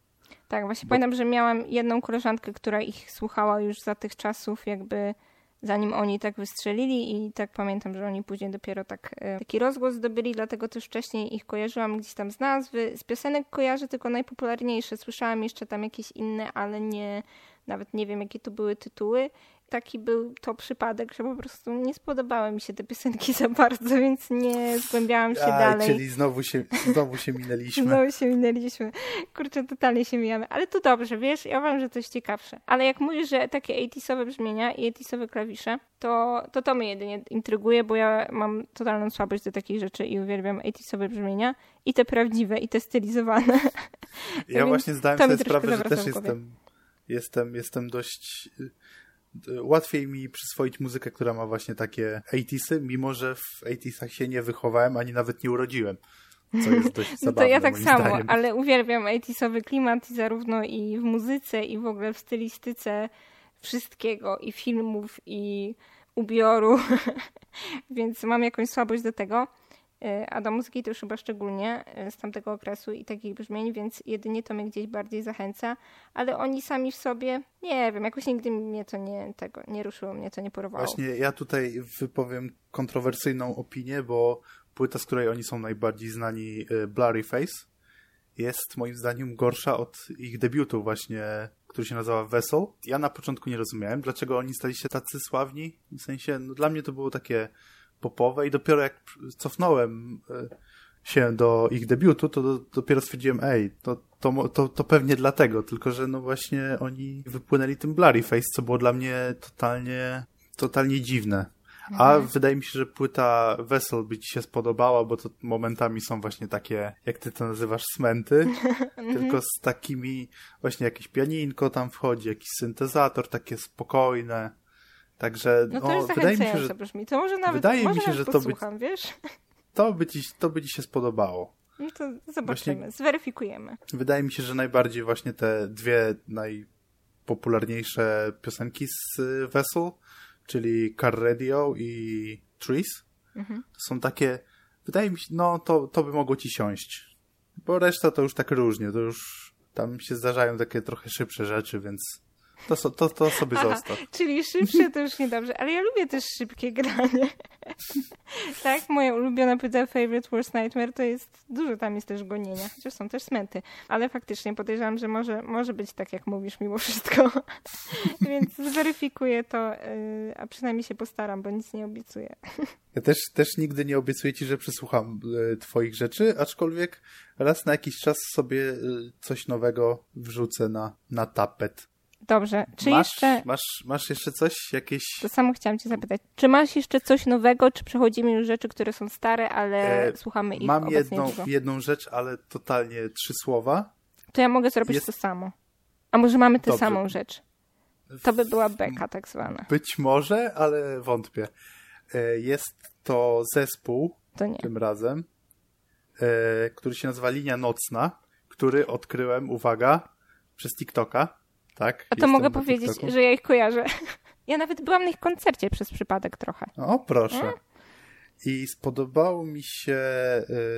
Tak, właśnie bo... pamiętam, że miałam jedną koleżankę, która ich słuchała już za tych czasów, jakby zanim oni tak wystrzelili i tak pamiętam, że oni później dopiero tak e, taki rozgłos zdobyli, dlatego też wcześniej ich kojarzyłam gdzieś tam z nazwy. Z piosenek kojarzę tylko najpopularniejsze. Słyszałam jeszcze tam jakieś inne, ale nie, nawet nie wiem jakie to były tytuły taki był to przypadek, że po prostu nie spodobały mi się te piosenki za bardzo, więc nie zgłębiałam się A, dalej. Czyli znowu się, znowu się minęliśmy. znowu się minęliśmy. Kurczę, totalnie się mijamy. Ale to dobrze, wiesz, ja uważam, że to jest ciekawsze. Ale jak mówisz, że takie 80 brzmienia i 80 klawisze, to, to to mnie jedynie intryguje, bo ja mam totalną słabość do takich rzeczy i uwielbiam 80 brzmienia i te prawdziwe, i te stylizowane. Ja właśnie zdałem sobie sprawę, że też jestem, jestem, jestem dość łatwiej mi przyswoić muzykę, która ma właśnie takie 80sy, mimo że w 80sach się nie wychowałem, ani nawet nie urodziłem. Co jest dość zabawne, no to ja tak samo, zdaniem. ale uwielbiam 80sowy klimat zarówno i w muzyce, i w ogóle w stylistyce wszystkiego, i filmów, i ubioru, więc mam jakąś słabość do tego. E, a do muzyki to już chyba szczególnie e, z tamtego okresu i takich brzmień, więc jedynie to mnie gdzieś bardziej zachęca, ale oni sami w sobie, nie wiem, jakoś nigdy mnie to nie, tego, nie ruszyło, mnie to nie porwało. Właśnie ja tutaj wypowiem kontrowersyjną opinię, bo płyta, z której oni są najbardziej znani, e, Blurry Face, jest moim zdaniem gorsza od ich debiutu właśnie, który się nazywa Vessel. Ja na początku nie rozumiałem, dlaczego oni stali się tacy sławni. W sensie, no, dla mnie to było takie popowe i dopiero jak cofnąłem e, się do ich debiutu, to dopiero stwierdziłem, ej, to, to, to, to pewnie dlatego, tylko że no właśnie oni wypłynęli tym Blurry Face, co było dla mnie totalnie, totalnie dziwne. A mhm. wydaje mi się, że płyta Vessel by ci się spodobała, bo to momentami są właśnie takie, jak ty to nazywasz, smenty, mhm. tylko z takimi, właśnie jakieś pianinko tam wchodzi, jakiś syntezator, takie spokojne. Także no, to no, wydaje mi się, że brzmi. To może nawet, wydaje może mi się, że to by, wiesz? To by, ci, to by ci się spodobało. No to zobaczymy, właśnie, zweryfikujemy. Wydaje mi się, że najbardziej właśnie te dwie najpopularniejsze piosenki z Vessel, czyli Car Radio i Trees, mhm. są takie, wydaje mi się, no to, to by mogło ci siąść. Bo reszta to już tak różnie, to już tam się zdarzają takie trochę szybsze rzeczy, więc to, to, to sobie Aha, zostaw. Czyli szybsze to już niedobrze, ale ja lubię też szybkie granie. tak, moja ulubiona płyta Favorite Worst Nightmare to jest, dużo tam jest też gonienia, chociaż są też smenty, ale faktycznie podejrzewam, że może, może być tak, jak mówisz mimo wszystko. Więc zweryfikuję to, yy, a przynajmniej się postaram, bo nic nie obiecuję. Ja też, też nigdy nie obiecuję ci, że przesłucham y, twoich rzeczy, aczkolwiek raz na jakiś czas sobie y, coś nowego wrzucę na, na tapet. Dobrze. Czy masz, jeszcze... Masz, masz jeszcze coś? Jakieś... To samo chciałam cię zapytać. Czy masz jeszcze coś nowego, czy przechodzimy już rzeczy, które są stare, ale e, słuchamy ich Mam jedną, jedną rzecz, ale totalnie trzy słowa. To ja mogę zrobić Jest... to samo. A może mamy tę samą rzecz? To by była beka tak zwana. Być może, ale wątpię. E, jest to zespół to tym razem, e, który się nazywa Linia Nocna, który odkryłem, uwaga, przez TikToka tak? A to mogę powiedzieć, TikToku. że ja ich kojarzę. Ja nawet byłam na ich koncercie przez przypadek trochę. O, proszę. Hmm? I spodobało mi się,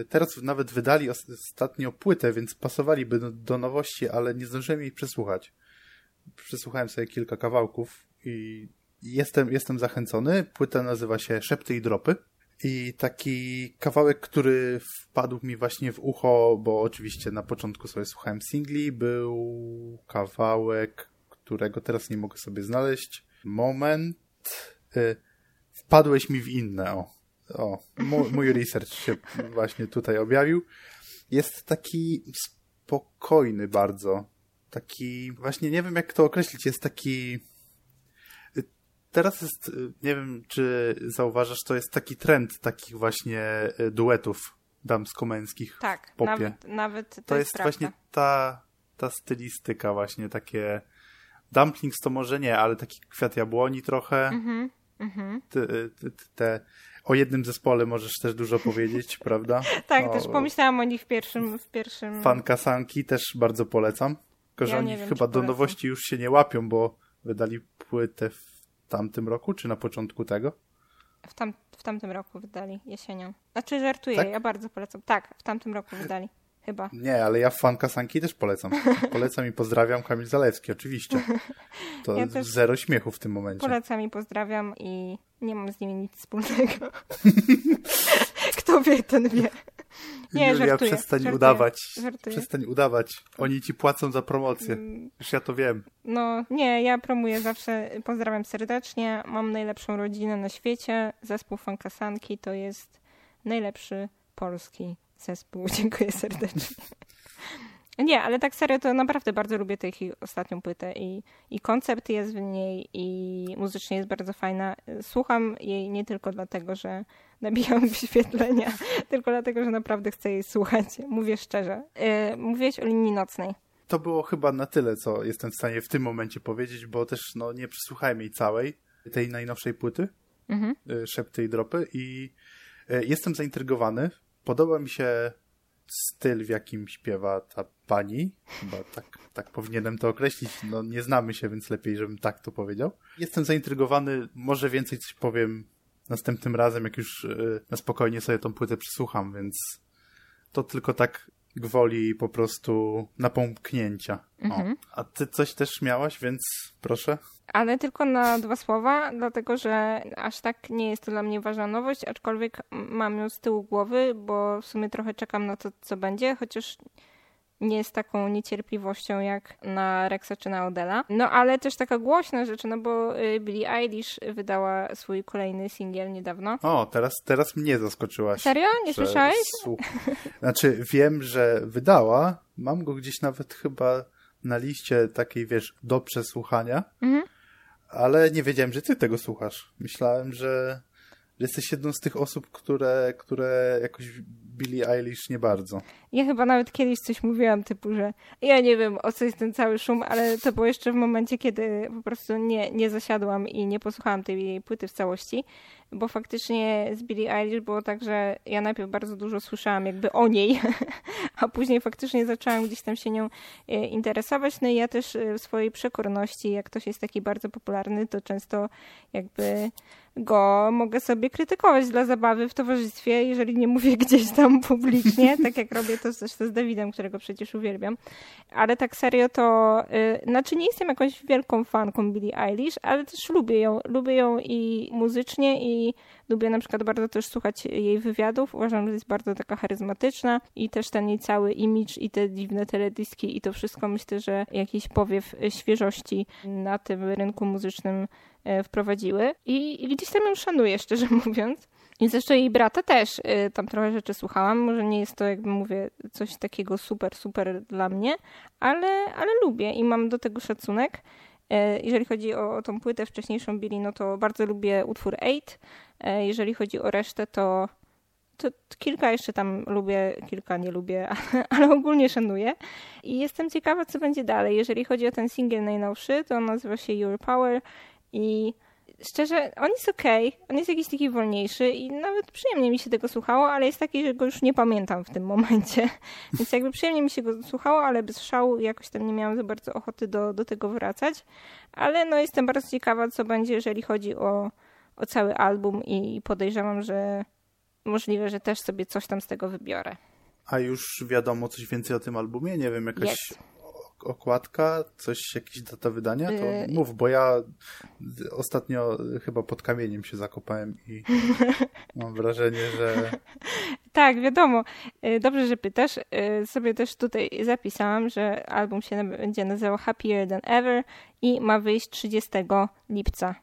y, teraz nawet wydali ostatnio płytę, więc pasowaliby do, do nowości, ale nie zdążyłem jej przesłuchać. Przesłuchałem sobie kilka kawałków i jestem, jestem zachęcony. Płyta nazywa się Szepty i Dropy. I taki kawałek, który wpadł mi właśnie w ucho, bo oczywiście na początku sobie słuchałem singli, był kawałek, którego teraz nie mogę sobie znaleźć. Moment. Y, wpadłeś mi w inne. O, o mój, mój research się właśnie tutaj objawił. Jest taki spokojny bardzo. Taki, właśnie nie wiem jak to określić, jest taki teraz jest, y, nie wiem, czy zauważasz, to jest taki trend takich właśnie y, duetów damsko-męskich tak, w popie. Nawet, nawet to, to jest, jest właśnie ta, ta stylistyka właśnie, takie dumplings to może nie, ale taki kwiat jabłoni trochę. Mm -hmm, te, te, te, o jednym zespole możesz też dużo powiedzieć, prawda? tak, o, też pomyślałam o nich w pierwszym... W pierwszym... Fankasanki też bardzo polecam. Tylko, że ja oni wiem, chyba do nowości już się nie łapią, bo wydali płytę w tamtym roku, czy na początku tego? W, tam, w tamtym roku wydali, jesienią. Znaczy żartuję, tak? ja bardzo polecam. Tak, w tamtym roku wydali. Chyba. Nie, ale ja fanka Sanki też polecam. Polecam i pozdrawiam Kamil Zalewski, oczywiście. To ja zero śmiechu w tym momencie. Polecam i pozdrawiam i nie mam z nimi nic wspólnego. Kto wie, ten wie. Nie, Julia, żartuję, przestań żartuję, udawać. Żartuję. Przestań udawać. Oni ci płacą za promocję. Już ja to wiem. No nie, ja promuję zawsze, pozdrawiam serdecznie. Mam najlepszą rodzinę na świecie. Zespół Fankasanki to jest najlepszy polski zespół. Dziękuję serdecznie. Nie, ale tak serio to naprawdę bardzo lubię tę ostatnią płytę i, i koncept jest w niej i muzycznie jest bardzo fajna. Słucham jej nie tylko dlatego, że nabijam wyświetlenia, tylko dlatego, że naprawdę chcę jej słuchać. Mówię szczerze. Yy, mówiłeś o linii nocnej. to było chyba na tyle, co jestem w stanie w tym momencie powiedzieć, bo też no, nie przesłuchałem jej całej, tej najnowszej płyty, mhm. Y, Szepty i Dropy i y, jestem zaintrygowany. Podoba mi się styl, w jakim śpiewa ta pani. Chyba tak, tak powinienem to określić. No, nie znamy się, więc lepiej, żebym tak to powiedział. Jestem zaintrygowany. Może więcej coś powiem następnym razem, jak już na spokojnie sobie tą płytę przesłucham, więc to tylko tak gwoli po prostu napomknięcia. Mhm. A ty coś też miałaś, więc proszę. Ale tylko na dwa słowa, dlatego że aż tak nie jest to dla mnie ważna nowość, aczkolwiek mam ją z tyłu głowy, bo w sumie trochę czekam na to, co będzie, chociaż nie z taką niecierpliwością jak na Rexa czy na Odela. No ale też taka głośna rzecz, no bo y, Billie Eilish wydała swój kolejny singiel niedawno. O, teraz, teraz mnie zaskoczyłaś. Serio? Nie słyszałeś? Znaczy wiem, że wydała, mam go gdzieś nawet chyba na liście takiej, wiesz, do przesłuchania, mhm. ale nie wiedziałem, że ty tego słuchasz. Myślałem, że jesteś jedną z tych osób, które, które jakoś Billie Eilish nie bardzo. Ja chyba nawet kiedyś coś mówiłam, typu, że ja nie wiem, o co jest ten cały szum, ale to było jeszcze w momencie, kiedy po prostu nie, nie zasiadłam i nie posłuchałam tej płyty w całości, bo faktycznie z Billie Eilish było tak, że ja najpierw bardzo dużo słyszałam jakby o niej, a później faktycznie zaczęłam gdzieś tam się nią e, interesować, no i ja też e, w swojej przekorności, jak ktoś jest taki bardzo popularny, to często jakby go mogę sobie krytykować dla zabawy w towarzystwie, jeżeli nie mówię gdzieś tam publicznie, tak jak robię to zresztą z Dawidem, którego przecież uwielbiam. Ale tak serio to, yy, znaczy nie jestem jakąś wielką fanką Billie Eilish, ale też lubię ją. Lubię ją i muzycznie i lubię na przykład bardzo też słuchać jej wywiadów. Uważam, że jest bardzo taka charyzmatyczna i też ten jej cały image i te dziwne teledyski i to wszystko myślę, że jakiś powiew świeżości na tym rynku muzycznym E, wprowadziły i, i gdzieś tam ją szanuję, szczerze mówiąc. I zresztą jej brata też y, tam trochę rzeczy słuchałam. Może nie jest to, jakby mówię, coś takiego super, super dla mnie, ale, ale lubię i mam do tego szacunek. E, jeżeli chodzi o, tą płytę wcześniejszą Billy, no to bardzo lubię utwór Eight. E, jeżeli chodzi o resztę, to, to kilka jeszcze tam lubię, kilka nie lubię, ale, ale ogólnie szanuję. I jestem ciekawa, co będzie dalej. Jeżeli chodzi o ten singiel najnowszy, to on nazywa się Your Power i szczerze, on jest okej, okay. on jest jakiś taki wolniejszy i nawet przyjemnie mi się tego słuchało, ale jest taki, że go już nie pamiętam w tym momencie. Więc jakby przyjemnie mi się go słuchało, ale bez szału jakoś tam nie miałam za bardzo ochoty do, do tego wracać. Ale no jestem bardzo ciekawa, co będzie, jeżeli chodzi o, o cały album i podejrzewam, że możliwe, że też sobie coś tam z tego wybiorę. A już wiadomo coś więcej o tym albumie? Nie wiem, jakaś okładka, coś, jakiś data wydania? To yy... mów, bo ja ostatnio chyba pod kamieniem się zakopałem i mam wrażenie, że... Tak, wiadomo. Yy, dobrze, że pytasz. Yy, sobie też tutaj zapisałam, że album się będzie nazywał Happier Than Ever i ma wyjść 30 lipca.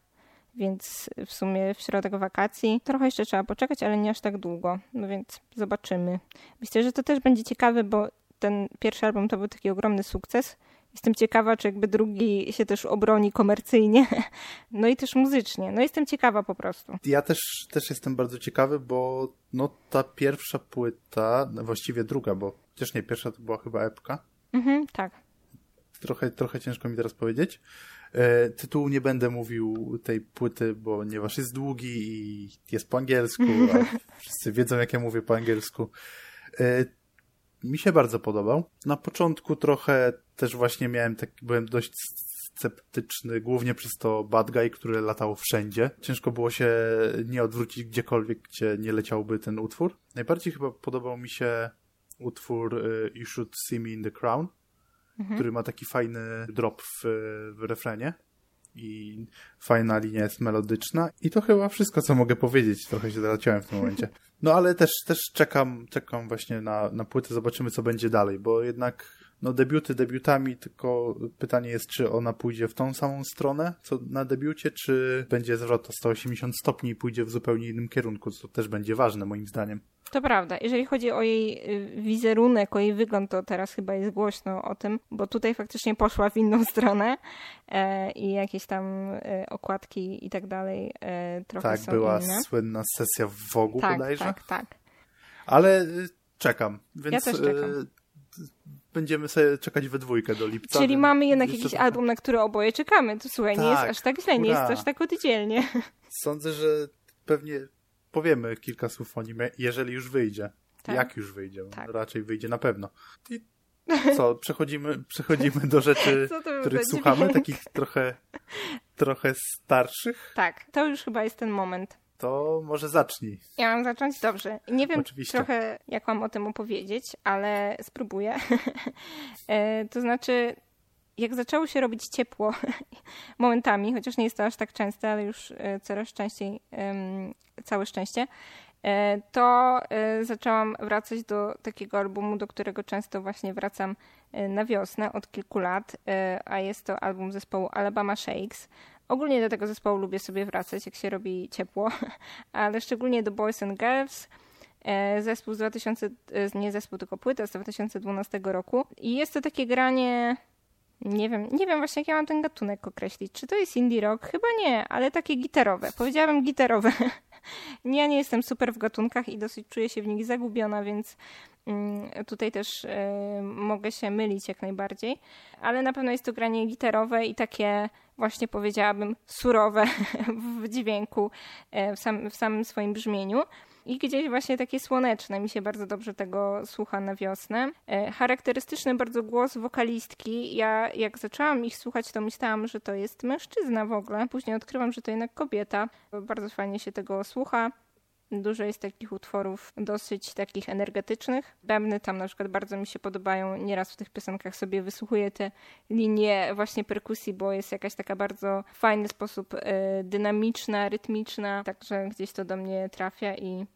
Więc w sumie w środek wakacji. Trochę jeszcze trzeba poczekać, ale nie aż tak długo. No więc zobaczymy. Myślę, że to też będzie ciekawe, bo ten pierwszy album to był taki ogromny sukces. Jestem ciekawa, czy jakby drugi się też obroni komercyjnie, no i też muzycznie. No jestem ciekawa po prostu. Ja też, też jestem bardzo ciekawy, bo no ta pierwsza płyta, no właściwie druga, bo chociaż nie, pierwsza to była chyba epka. Mhm, tak. Trochę, trochę ciężko mi teraz powiedzieć. E, tytułu nie będę mówił tej płyty, bo ponieważ jest długi i jest po angielsku, a wszyscy wiedzą, jak ja mówię po angielsku. E, mi się bardzo podobał. Na początku trochę też właśnie miałem tak, byłem dość sceptyczny, głównie przez to bad guy, który latał wszędzie. Ciężko było się nie odwrócić gdziekolwiek, gdzie nie leciałby ten utwór. Najbardziej chyba podobał mi się utwór y, You Should See Me in the Crown, mhm. który ma taki fajny drop w, w refrenie i fajna linia jest melodyczna i to chyba wszystko, co mogę powiedzieć. Trochę się zaciąłem w tym momencie. No ale też, też czekam, czekam właśnie na, na płytę, zobaczymy co będzie dalej, bo jednak no debiuty debiutami, tylko pytanie jest, czy ona pójdzie w tą samą stronę, co na debiucie, czy będzie zwrot o 180 stopni i pójdzie w zupełnie innym kierunku, co też będzie ważne moim zdaniem. To prawda. Jeżeli chodzi o jej y, wizerunek, o jej wygląd, to teraz chyba jest głośno o tym, bo tutaj faktycznie poszła w inną stronę e, i jakieś tam e, okładki i tak dalej e, trochę tak, są była inne. słynna sesja w Wogu tak, bodajże. Tak, tak. Ale y, czekam, więc ja też czekam. Będziemy sobie czekać we dwójkę do lipca. Czyli mamy jednak jakiś to... album, na który oboje czekamy. To słuchaj, tak, nie jest tak, aż tak źle, nie jest aż tak oddzielnie. Sądzę, że pewnie powiemy kilka słów o nim, jeżeli już wyjdzie. Tak. Jak już wyjdzie. Tak. Raczej wyjdzie na pewno. I co, przechodzimy, przechodzimy do rzeczy, których słuchamy, takich trochę, trochę starszych? Tak, to już chyba jest ten moment. To może zacznij. Ja mam zacząć? Dobrze. Nie wiem Oczywiście. trochę, jak mam o tym opowiedzieć, ale spróbuję. E, to znaczy, jak zaczęło się robić ciepło momentami, chociaż nie jest to aż tak częste, ale już e, coraz częściej, całe szczęście, E, to zaczęłam wracać do takiego albumu, do którego często właśnie wracam na wiosnę od kilku lat, a jest to album zespołu Alabama Shakes. Ogólnie do tego zespołu lubię sobie wracać, jak się robi ciepło, ale szczególnie do Boys and Girls. Zespół z 2000, nie zespół, tylko płyta z 2012 roku. I jest to takie granie nie wiem, nie wiem właśnie jak ja mam ten gatunek określić. Czy to jest indie rock? Chyba nie, ale takie gitarowe. Powiedziałabym gitarowe. ja nie jestem super w gatunkach i dosyć czuję się w nich zagubiona, więc mm, tutaj też y, mogę się mylić jak najbardziej. Ale na pewno jest to granie gitarowe i takie właśnie powiedziałabym surowe w dźwięku, e, w, sam, w samym swoim brzmieniu. I gdzieś właśnie takie słoneczne, mi się bardzo dobrze tego słucha na wiosnę. E, charakterystyczny bardzo głos wokalistki. Ja jak zaczęłam ich słuchać, to myślałam, że to jest mężczyzna w ogóle. Później odkrywam, że to jednak kobieta. Bardzo fajnie się tego słucha. Dużo jest takich utworów dosyć takich energetycznych. Bębny tam na przykład bardzo mi się podobają. Nieraz w tych piosenkach sobie wysłuchuję te linie właśnie perkusji, bo jest jakaś taka bardzo fajny sposób y, dynamiczna, rytmiczna. Także gdzieś to do mnie trafia i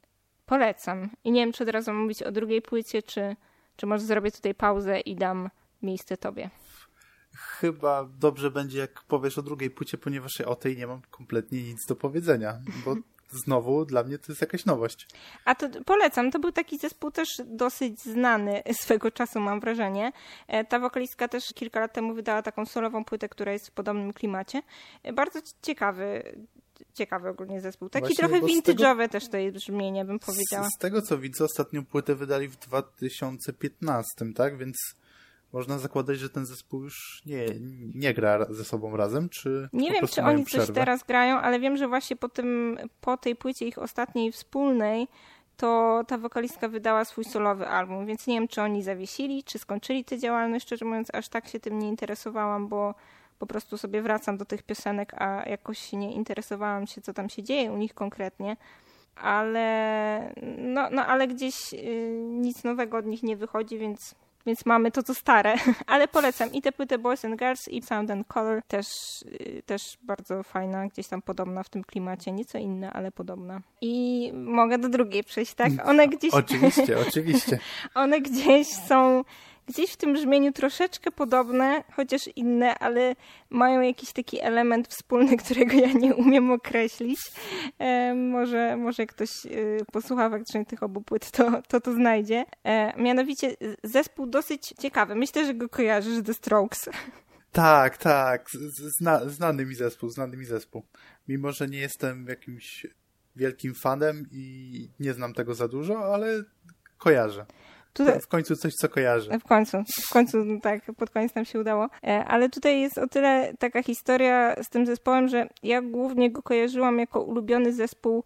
polecam. I nie wiem, czy od razu mówić o drugiej płycie, czy, czy może zrobię tutaj pauzę i dam miejsce tobie. Chyba dobrze będzie, jak powiesz o drugiej płycie, ponieważ ja o tej nie mam kompletnie nic do powiedzenia, bo znowu dla mnie to jest jakaś nowość. A to polecam. To był taki zespół też dosyć znany swego czasu, mam wrażenie. E, ta wokalistka też kilka lat temu wydała taką solową płytę, która jest w podobnym klimacie. E, bardzo ciekawy ciekawy ogólnie zespół. Taki Właśnie, trochę vintage'owy tego... też to jest brzmienie, bym powiedziała. Z, z, tego co widzę, ostatnią płytę wydali w 2015, tak? Więc można zakładać, że ten zespół już nie, nie gra ze sobą razem, czy Nie wiem, czy oni przerwę? coś teraz grają, ale wiem, że właśnie po, tym, po tej płycie ich ostatniej wspólnej to ta wokalistka wydała swój solowy album, więc nie wiem, czy oni zawiesili, czy skończyli tę działalność. Szczerze mówiąc, aż tak się tym nie interesowałam, bo po prostu sobie wracam do tych piosenek, a jakoś nie interesowałam się, co tam się dzieje u nich konkretnie. Ale, no, no, ale gdzieś yy, nic nowego od nich nie wychodzi, więc więc mamy to co stare, ale polecam i tę płytę Boys and Girls i Sound and Color też, y, też bardzo fajna, gdzieś tam podobna w tym klimacie, nieco inna, ale podobna. I mogę do drugiej przejść, tak? One gdzieś... Oczywiście, oczywiście. One gdzieś są gdzieś w tym brzmieniu troszeczkę podobne, chociaż inne, ale mają jakiś taki element wspólny, którego ja nie umiem określić. E, może, może ktoś e, posłucha faktycznie tych obu płyt, to to, to znajdzie. E, mianowicie zespół dosyć ciekawy. Myślę, że go kojarzysz, The Strokes. Tak, tak. Zna, znany mi zespół, znany mi zespół. Mimo, że nie jestem jakimś wielkim fanem i nie znam tego za dużo, ale kojarzę. Tutaj... W końcu coś, co kojarzę. W końcu, w końcu, no tak, pod koniec nam się udało. E, ale tutaj jest o tyle taka historia z tym zespołem, że ja głównie go kojarzyłam jako ulubiony zespół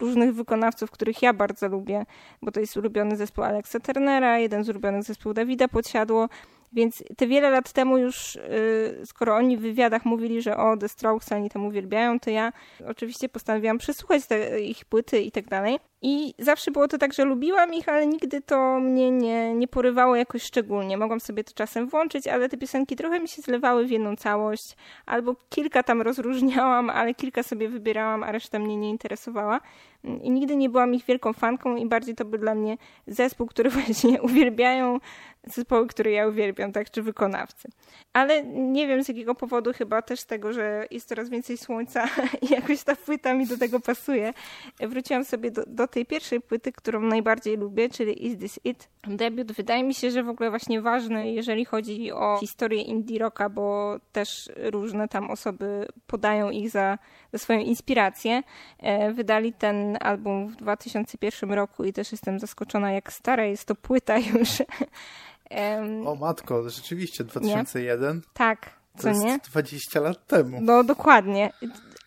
różnych wykonawców, których ja bardzo lubię, bo to jest ulubiony zespół Alexa Turnera, jeden z ulubionych zespołów Dawida Podsiadło, więc te wiele lat temu już, y, skoro oni w wywiadach mówili, że o The Strokes oni tam uwielbiają, to ja oczywiście postanowiłam przesłuchać te ich płyty i tak dalej. I zawsze było to tak, że lubiłam ich, ale nigdy to mnie nie, nie porywało jakoś szczególnie. Mogłam sobie to czasem włączyć, ale te piosenki trochę mi się zlewały w jedną całość. Albo kilka tam rozróżniałam, ale kilka sobie wybierałam, a reszta mnie nie interesowała. I nigdy nie byłam ich wielką fanką i bardziej to był dla mnie zespół, który właśnie uwielbiają zespoły, które ja uwielbiam, tak, czy wykonawcy. Ale nie wiem z jakiego powodu, chyba też z tego, że jest coraz więcej słońca i jakoś ta płyta mi do tego pasuje. Wróciłam sobie do, do tej pierwszej płyty, którą najbardziej lubię, czyli Is This It? Debiut wydaje mi się, że w ogóle właśnie ważny, jeżeli chodzi o historię indie rocka, bo też różne tam osoby podają ich za, za swoją inspirację. E, wydali ten album w 2001 roku i też jestem zaskoczona, jak stara jest to płyta już. Um, o matko, rzeczywiście, 2001? Nie? Tak, co to jest nie? 20 lat temu. No dokładnie.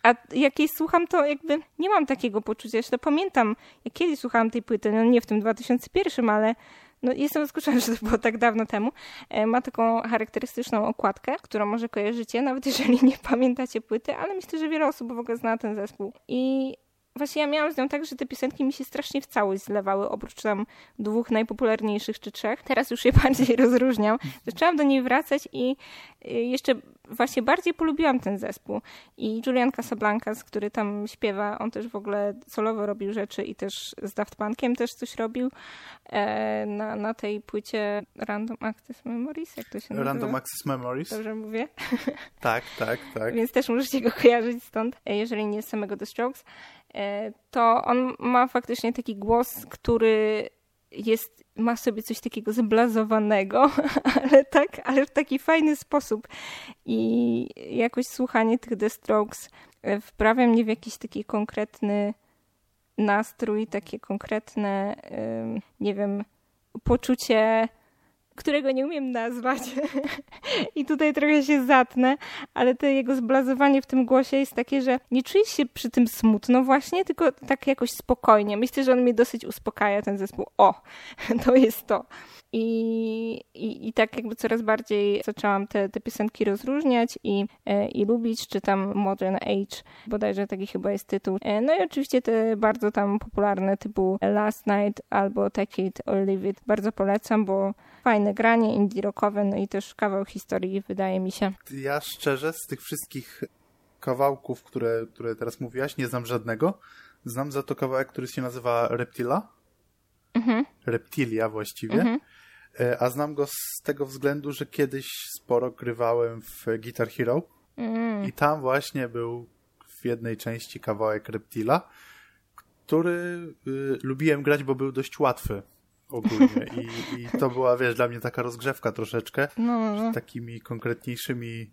A jak jej słucham, to jakby nie mam takiego poczucia. Jeszcze pamiętam, jak kiedyś słuchałam tej płyty, no nie w tym 2001, ale no jestem zaskoczona, że to było tak dawno temu. E, ma taką charakterystyczną okładkę, którą może kojarzycie, nawet jeżeli nie pamiętacie płyty, ale myślę, że wiele osób w ogóle zna ten zespół. I Właśnie ja miałam z nią tak, że te piosenki mi się strasznie w całość zlewały, oprócz tam dwóch najpopularniejszych czy trzech. Teraz już je bardziej rozróżniam. Zaczęłam do niej wracać i y, jeszcze właśnie bardziej polubiłam ten zespół. I Julian Casablancas, który tam śpiewa, on też w ogóle solowo robił rzeczy i też z Daft Punkiem też coś robił e, na, na tej płycie Random Access Memories, jak to się nazywa? Random Access Memories. Dobrze mówię? Tak, tak, tak. Więc też możecie go kojarzyć stąd, e, jeżeli nie z samego The Strokes. E, to on ma faktycznie taki głos, który jest, ma sobie coś takiego zblazowanego, ale tak, ale w taki fajny sposób. I jakoś słuchanie tych The Strokes e, wprawia mnie w jakiś taki konkretny nastrój, takie konkretne, nie wiem, poczucie którego nie umiem nazwać. I tutaj trochę się zatnę, ale to jego zblazowanie w tym głosie jest takie, że nie czujesz się przy tym smutno właśnie, tylko tak jakoś spokojnie. Myślę, że on mnie dosyć uspokaja, ten zespół. O, to jest to. I, i, i tak jakby coraz bardziej zaczęłam te, te piosenki rozróżniać i, e, i lubić, czy tam Modern Age, bodajże taki chyba jest tytuł. E, no i oczywiście te bardzo tam popularne typu Last Night albo Take It or Leave It bardzo polecam, bo fajne granie indie rockowe, no i też kawał historii wydaje mi się. Ja szczerze z tych wszystkich kawałków, które, które teraz mówiłaś, nie znam żadnego. Znam za to kawałek, który się nazywa Reptila. Mhm. Reptilia właściwie. Mhm. E, a znam go z tego względu, że kiedyś sporo grywałem w Guitar Hero mm. i tam właśnie był w jednej części kawałek Reptila, który y, lubiłem grać, bo był dość łatwy ogólnie I, i to była, wiesz, dla mnie taka rozgrzewka troszeczkę, no, no. no. z takimi konkretniejszymi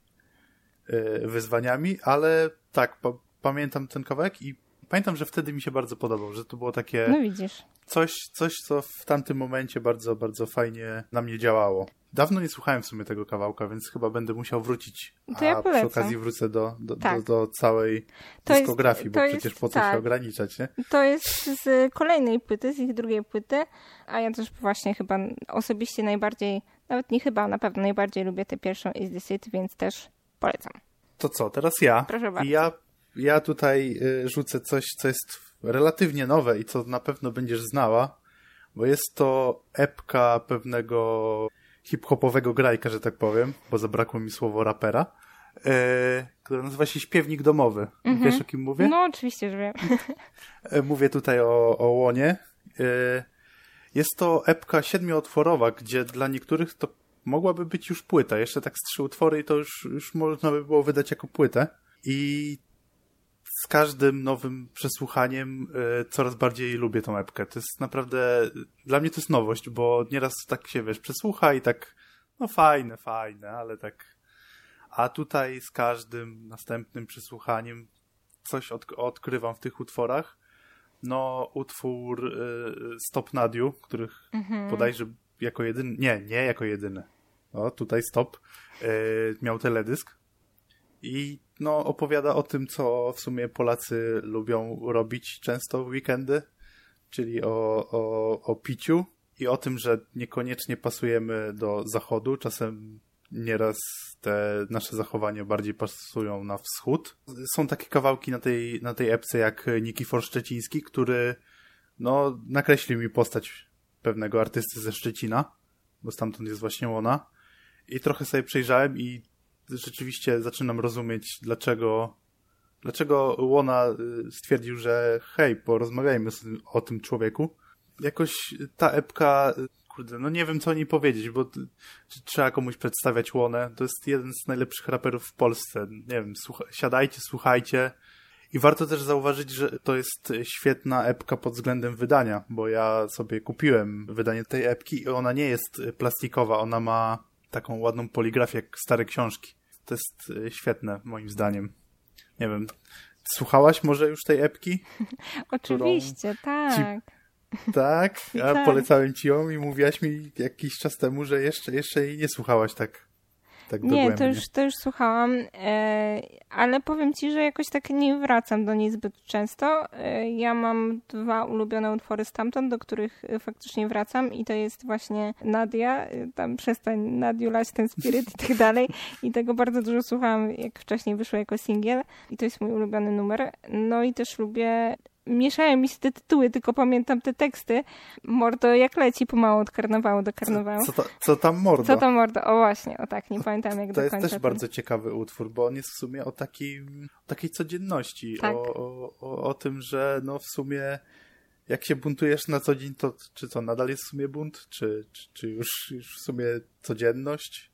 y, wyzwaniami, ale tak, pa pamiętam ten kawałek i pamiętam, że wtedy mi się bardzo podobał, że to było takie... No widzisz. Coś, coś, co w tamtym momencie bardzo, bardzo fajnie na mnie działało. Dawno nie słuchałem w sumie tego kawałka, więc chyba będę musiał wrócić. To ja a przy okazji wrócę do, do, tak. do, do całej to dyskografii, jest, bo przecież jest, po co tak. się ograniczać, nie? To jest z kolejnej płyty, z ich drugiej płyty, a ja też właśnie chyba osobiście najbardziej, nawet nie chyba, na pewno najbardziej lubię tę pierwszą Is This It, więc też polecam. To co, teraz ja. Proszę bardzo. Ja ja tutaj y, rzucę coś, co jest relatywnie nowe i co na pewno będziesz znała, bo jest to epka pewnego hip-hopowego grajka, że tak powiem, bo zabrakło mi słowo rapera, yy, która nazywa się Śpiewnik Domowy. Mhm. Wiesz, o kim mówię? No, oczywiście, że wiem. E, mówię tutaj o, o Łonie. Yy, jest to epka siedmiootworowa, gdzie dla niektórych to mogłaby być już płyta. Jeszcze tak z trzy utwory i to już, już można by było wydać jako płytę. I z każdym nowym przesłuchaniem y, coraz bardziej lubię tą epkę. To jest naprawdę, dla mnie to jest nowość, bo nieraz tak się, wiesz, przesłucha i tak, no fajne, fajne, ale tak... A tutaj z każdym następnym przesłuchaniem coś od, odkrywam w tych utworach. No, utwór y, Stop Nadiu, których mhm. bodajże jako jedyny, nie, nie jako jedyny. O, tutaj Stop y, miał teledysk i no, opowiada o tym, co w sumie Polacy lubią robić często w weekendy, czyli o, o, o piciu i o tym, że niekoniecznie pasujemy do zachodu. Czasem nieraz te nasze zachowania bardziej pasują na wschód. Są takie kawałki na tej, na tej epce jak Nikifor Szczeciński, który no, nakreślił mi postać pewnego artysty ze Szczecina, bo stamtąd jest właśnie ona. I trochę sobie przejrzałem i rzeczywiście zaczynam rozumieć, dlaczego, dlaczego Łona y, stwierdził, że hej, porozmawiajmy o tym człowieku. Jakoś ta epka, y, kurde, no nie wiem co o niej powiedzieć, bo trzeba komuś przedstawiać Łonę. To jest jeden z najlepszych raperów w Polsce. Nie wiem, słucha siadajcie, słuchajcie. I warto też zauważyć, że to jest świetna epka pod względem wydania, bo ja sobie kupiłem wydanie tej epki i ona nie jest plastikowa, ona ma taką ładną poligrafię jak stare książki. To jest y, świetne, moim zdaniem. Nie wiem, słuchałaś może już tej epki? Oczywiście, tak. Tak? A tak. polecałem ci ją i mówiłaś mi jakiś czas temu, że jeszcze, jeszcze jej nie słuchałaś tak tak Nie, to już, to już słuchałam, e, ale powiem ci, że jakoś tak nie wracam do niej zbyt często. E, ja mam dwa ulubione utwory stamtąd, do których faktycznie wracam i to jest właśnie Nadia, e, tam przestań Nadiu lać ten spiryt i tak dalej. I tego bardzo dużo słuchałam, jak wcześniej wyszło jako singiel i to jest mój ulubiony numer. No i też lubię mieszają mi się te tytuły, tylko pamiętam te teksty. Mordo jak leci pomału od karnawału do karnawału. Co, co, to, co tam mordo? Co tam mordo? O właśnie, o tak, nie pamiętam jak to do końca. To jest też bardzo ciekawy utwór, bo on jest w sumie o, takim, o takiej codzienności, tak. o, o, o tym, że no w sumie jak się buntujesz na co dzień, to czy co, nadal jest w sumie bunt? Czy, czy, czy już, już w sumie codzienność?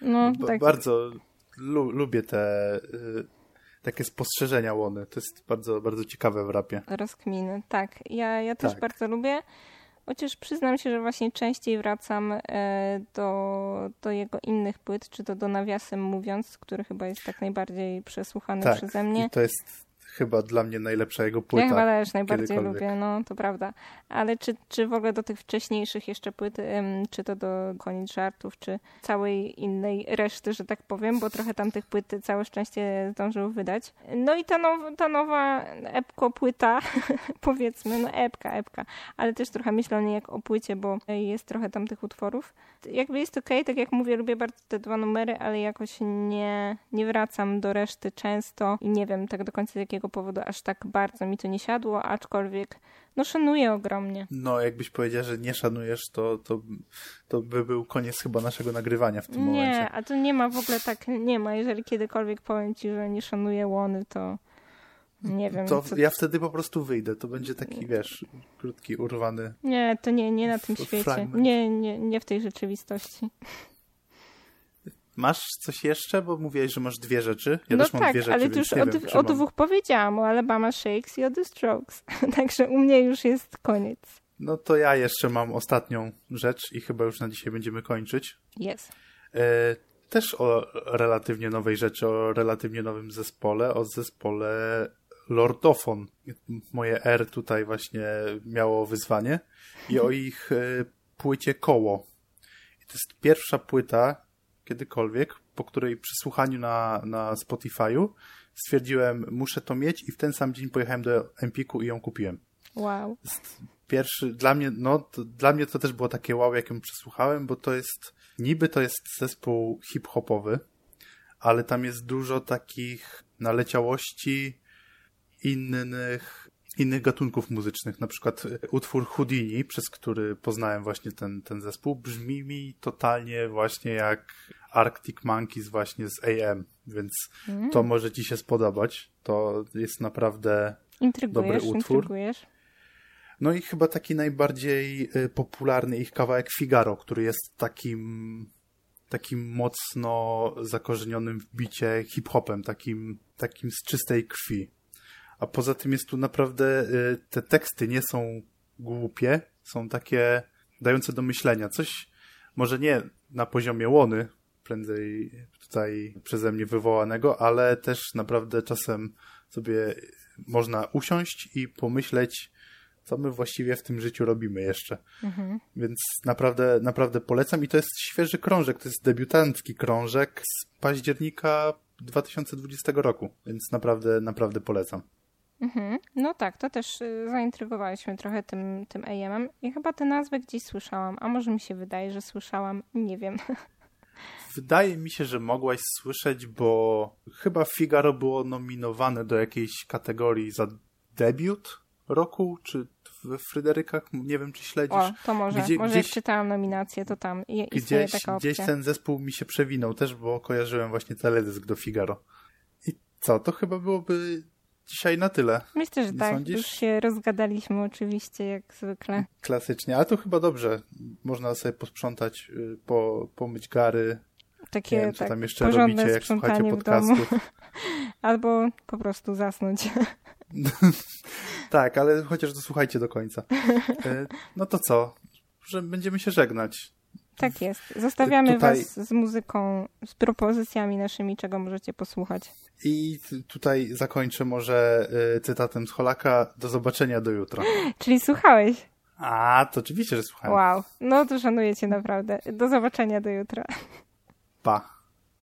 No, tak. Bardzo lu lubię te... Y takie spostrzeżenia łony. To jest bardzo, bardzo ciekawe w rapie. Rozkminy, tak. Ja, ja też tak. bardzo lubię. Chociaż przyznam się, że właśnie częściej wracam e, do, do jego innych płyt, czy to do nawiasem mówiąc, który chyba jest tak najbardziej przesłuchany tak, przeze mnie. I to jest chyba dla mnie najlepsza jego płyta. Ja chyba też najbardziej lubię, no to prawda. Ale czy, czy w ogóle do tych wcześniejszych jeszcze płyt, czy to do koniec żartów, czy całej innej reszty, że tak powiem, bo trochę tam tych płyt całe szczęście zdążył wydać. No i ta, now, ta nowa epko płyta, powiedzmy, no epka, epka, ale też trochę myślę o niej jak o płycie, bo jest trochę tam tych utworów. Jakby jest okej, okay, tak jak mówię, lubię bardzo te dwa numery, ale jakoś nie, nie wracam do reszty często i nie wiem tak do końca z jakiego powodu aż tak bardzo mi to nie siadło, aczkolwiek no szanuję ogromnie. No, jakbyś powiedział, że nie szanujesz, to, to, to by był koniec chyba naszego nagrywania w tym nie, momencie. Nie, a to nie ma w ogóle tak, nie ma. Jeżeli kiedykolwiek powiem ci, że nie szanuję łony, to nie wiem. To co... ja wtedy po prostu wyjdę. To będzie taki, wiesz, krótki, urwany. Nie, to nie, nie na tym świecie. Nie, nie, nie w tej rzeczywistości. Masz coś jeszcze? Bo mówiłeś, że masz dwie rzeczy. Ja no też mam tak, dwie rzeczy, ale już o, wiem, o dwóch powiedziałam, o Alabama Shakes i o The Strokes. Także u mnie już jest koniec. No to ja jeszcze mam ostatnią rzecz i chyba już na dzisiaj będziemy kończyć. Jest. E, też o relatywnie nowej rzeczy, o relatywnie nowym zespole, o zespole Lordofon. Moje R tutaj właśnie miało wyzwanie i o ich e, płycie Koło. I to jest pierwsza płyta, kiedykolwiek, po której przy słuchaniu na, na Spotify'u stwierdziłem, muszę to mieć i w ten sam dzień pojechałem do Empiku i ją kupiłem. Wow. Pierwszy, dla mnie, no, to, dla mnie to też było takie wow, jak ją przesłuchałem, bo to jest, niby to jest zespół hip-hopowy, ale tam jest dużo takich naleciałości innych innych gatunków muzycznych. Na przykład e, utwór Houdini, przez który poznałem właśnie ten, ten zespół, brzmi mi totalnie właśnie jak Arctic Monkeys właśnie z AM, więc mm. to może ci się spodobać. To jest naprawdę dobry utwór. Intrygujesz. No i chyba taki najbardziej e, popularny ich kawałek Figaro, który jest takim takim mocno zakorzenionym w bicie hip-hopem, takim, takim z czystej krwi a poza tym jest tu naprawdę, y, te teksty nie są głupie, są takie dające do myślenia. Coś może nie na poziomie łony, prędzej tutaj przeze mnie wywołanego, ale też naprawdę czasem sobie można usiąść i pomyśleć, co my właściwie w tym życiu robimy jeszcze. Mhm. Więc naprawdę, naprawdę polecam i to jest świeży krążek, to jest debiutancki krążek z października 2020 roku, więc naprawdę, naprawdę polecam. Mhm. No tak, to też y, zaintrygowałeś mnie trochę tym, tym AM-em. I chyba tę nazwę gdzieś słyszałam, a może mi się wydaje, że słyszałam, nie wiem. Wydaje mi się, że mogłaś słyszeć, bo chyba Figaro było nominowane do jakiejś kategorii za debiut roku, czy w Fryderykach, nie wiem, czy śledzisz. O, to może, Gdzie, może gdzieś, jak czytałam nominację, to tam gdzieś, taka opcja. Gdzieś ten zespół mi się przewinął też, bo kojarzyłem właśnie teledysk do Figaro. I co, to chyba byłoby dzisiaj na tyle. Myślę, że Nie tak. Sądzisz? Już się rozgadaliśmy oczywiście, jak zwykle. Klasycznie, ale to chyba dobrze. Można sobie posprzątać, y, po, pomyć gary. Takie, Nie wiem, co tak, tam jeszcze robicie, jak słuchacie podcastów. Albo po prostu zasnąć. tak, ale chociaż dosłuchajcie do końca. Y, no to co? Że będziemy się żegnać. Tak jest. Zostawiamy tutaj... Was z muzyką, z propozycjami naszymi, czego możecie posłuchać. I tutaj zakończę może y, cytatem z Holaka. Do zobaczenia do jutra. Czyli słuchałeś? A, to oczywiście, że słuchałem. Wow, no to szanuję cię naprawdę. Do zobaczenia do jutra. Pa.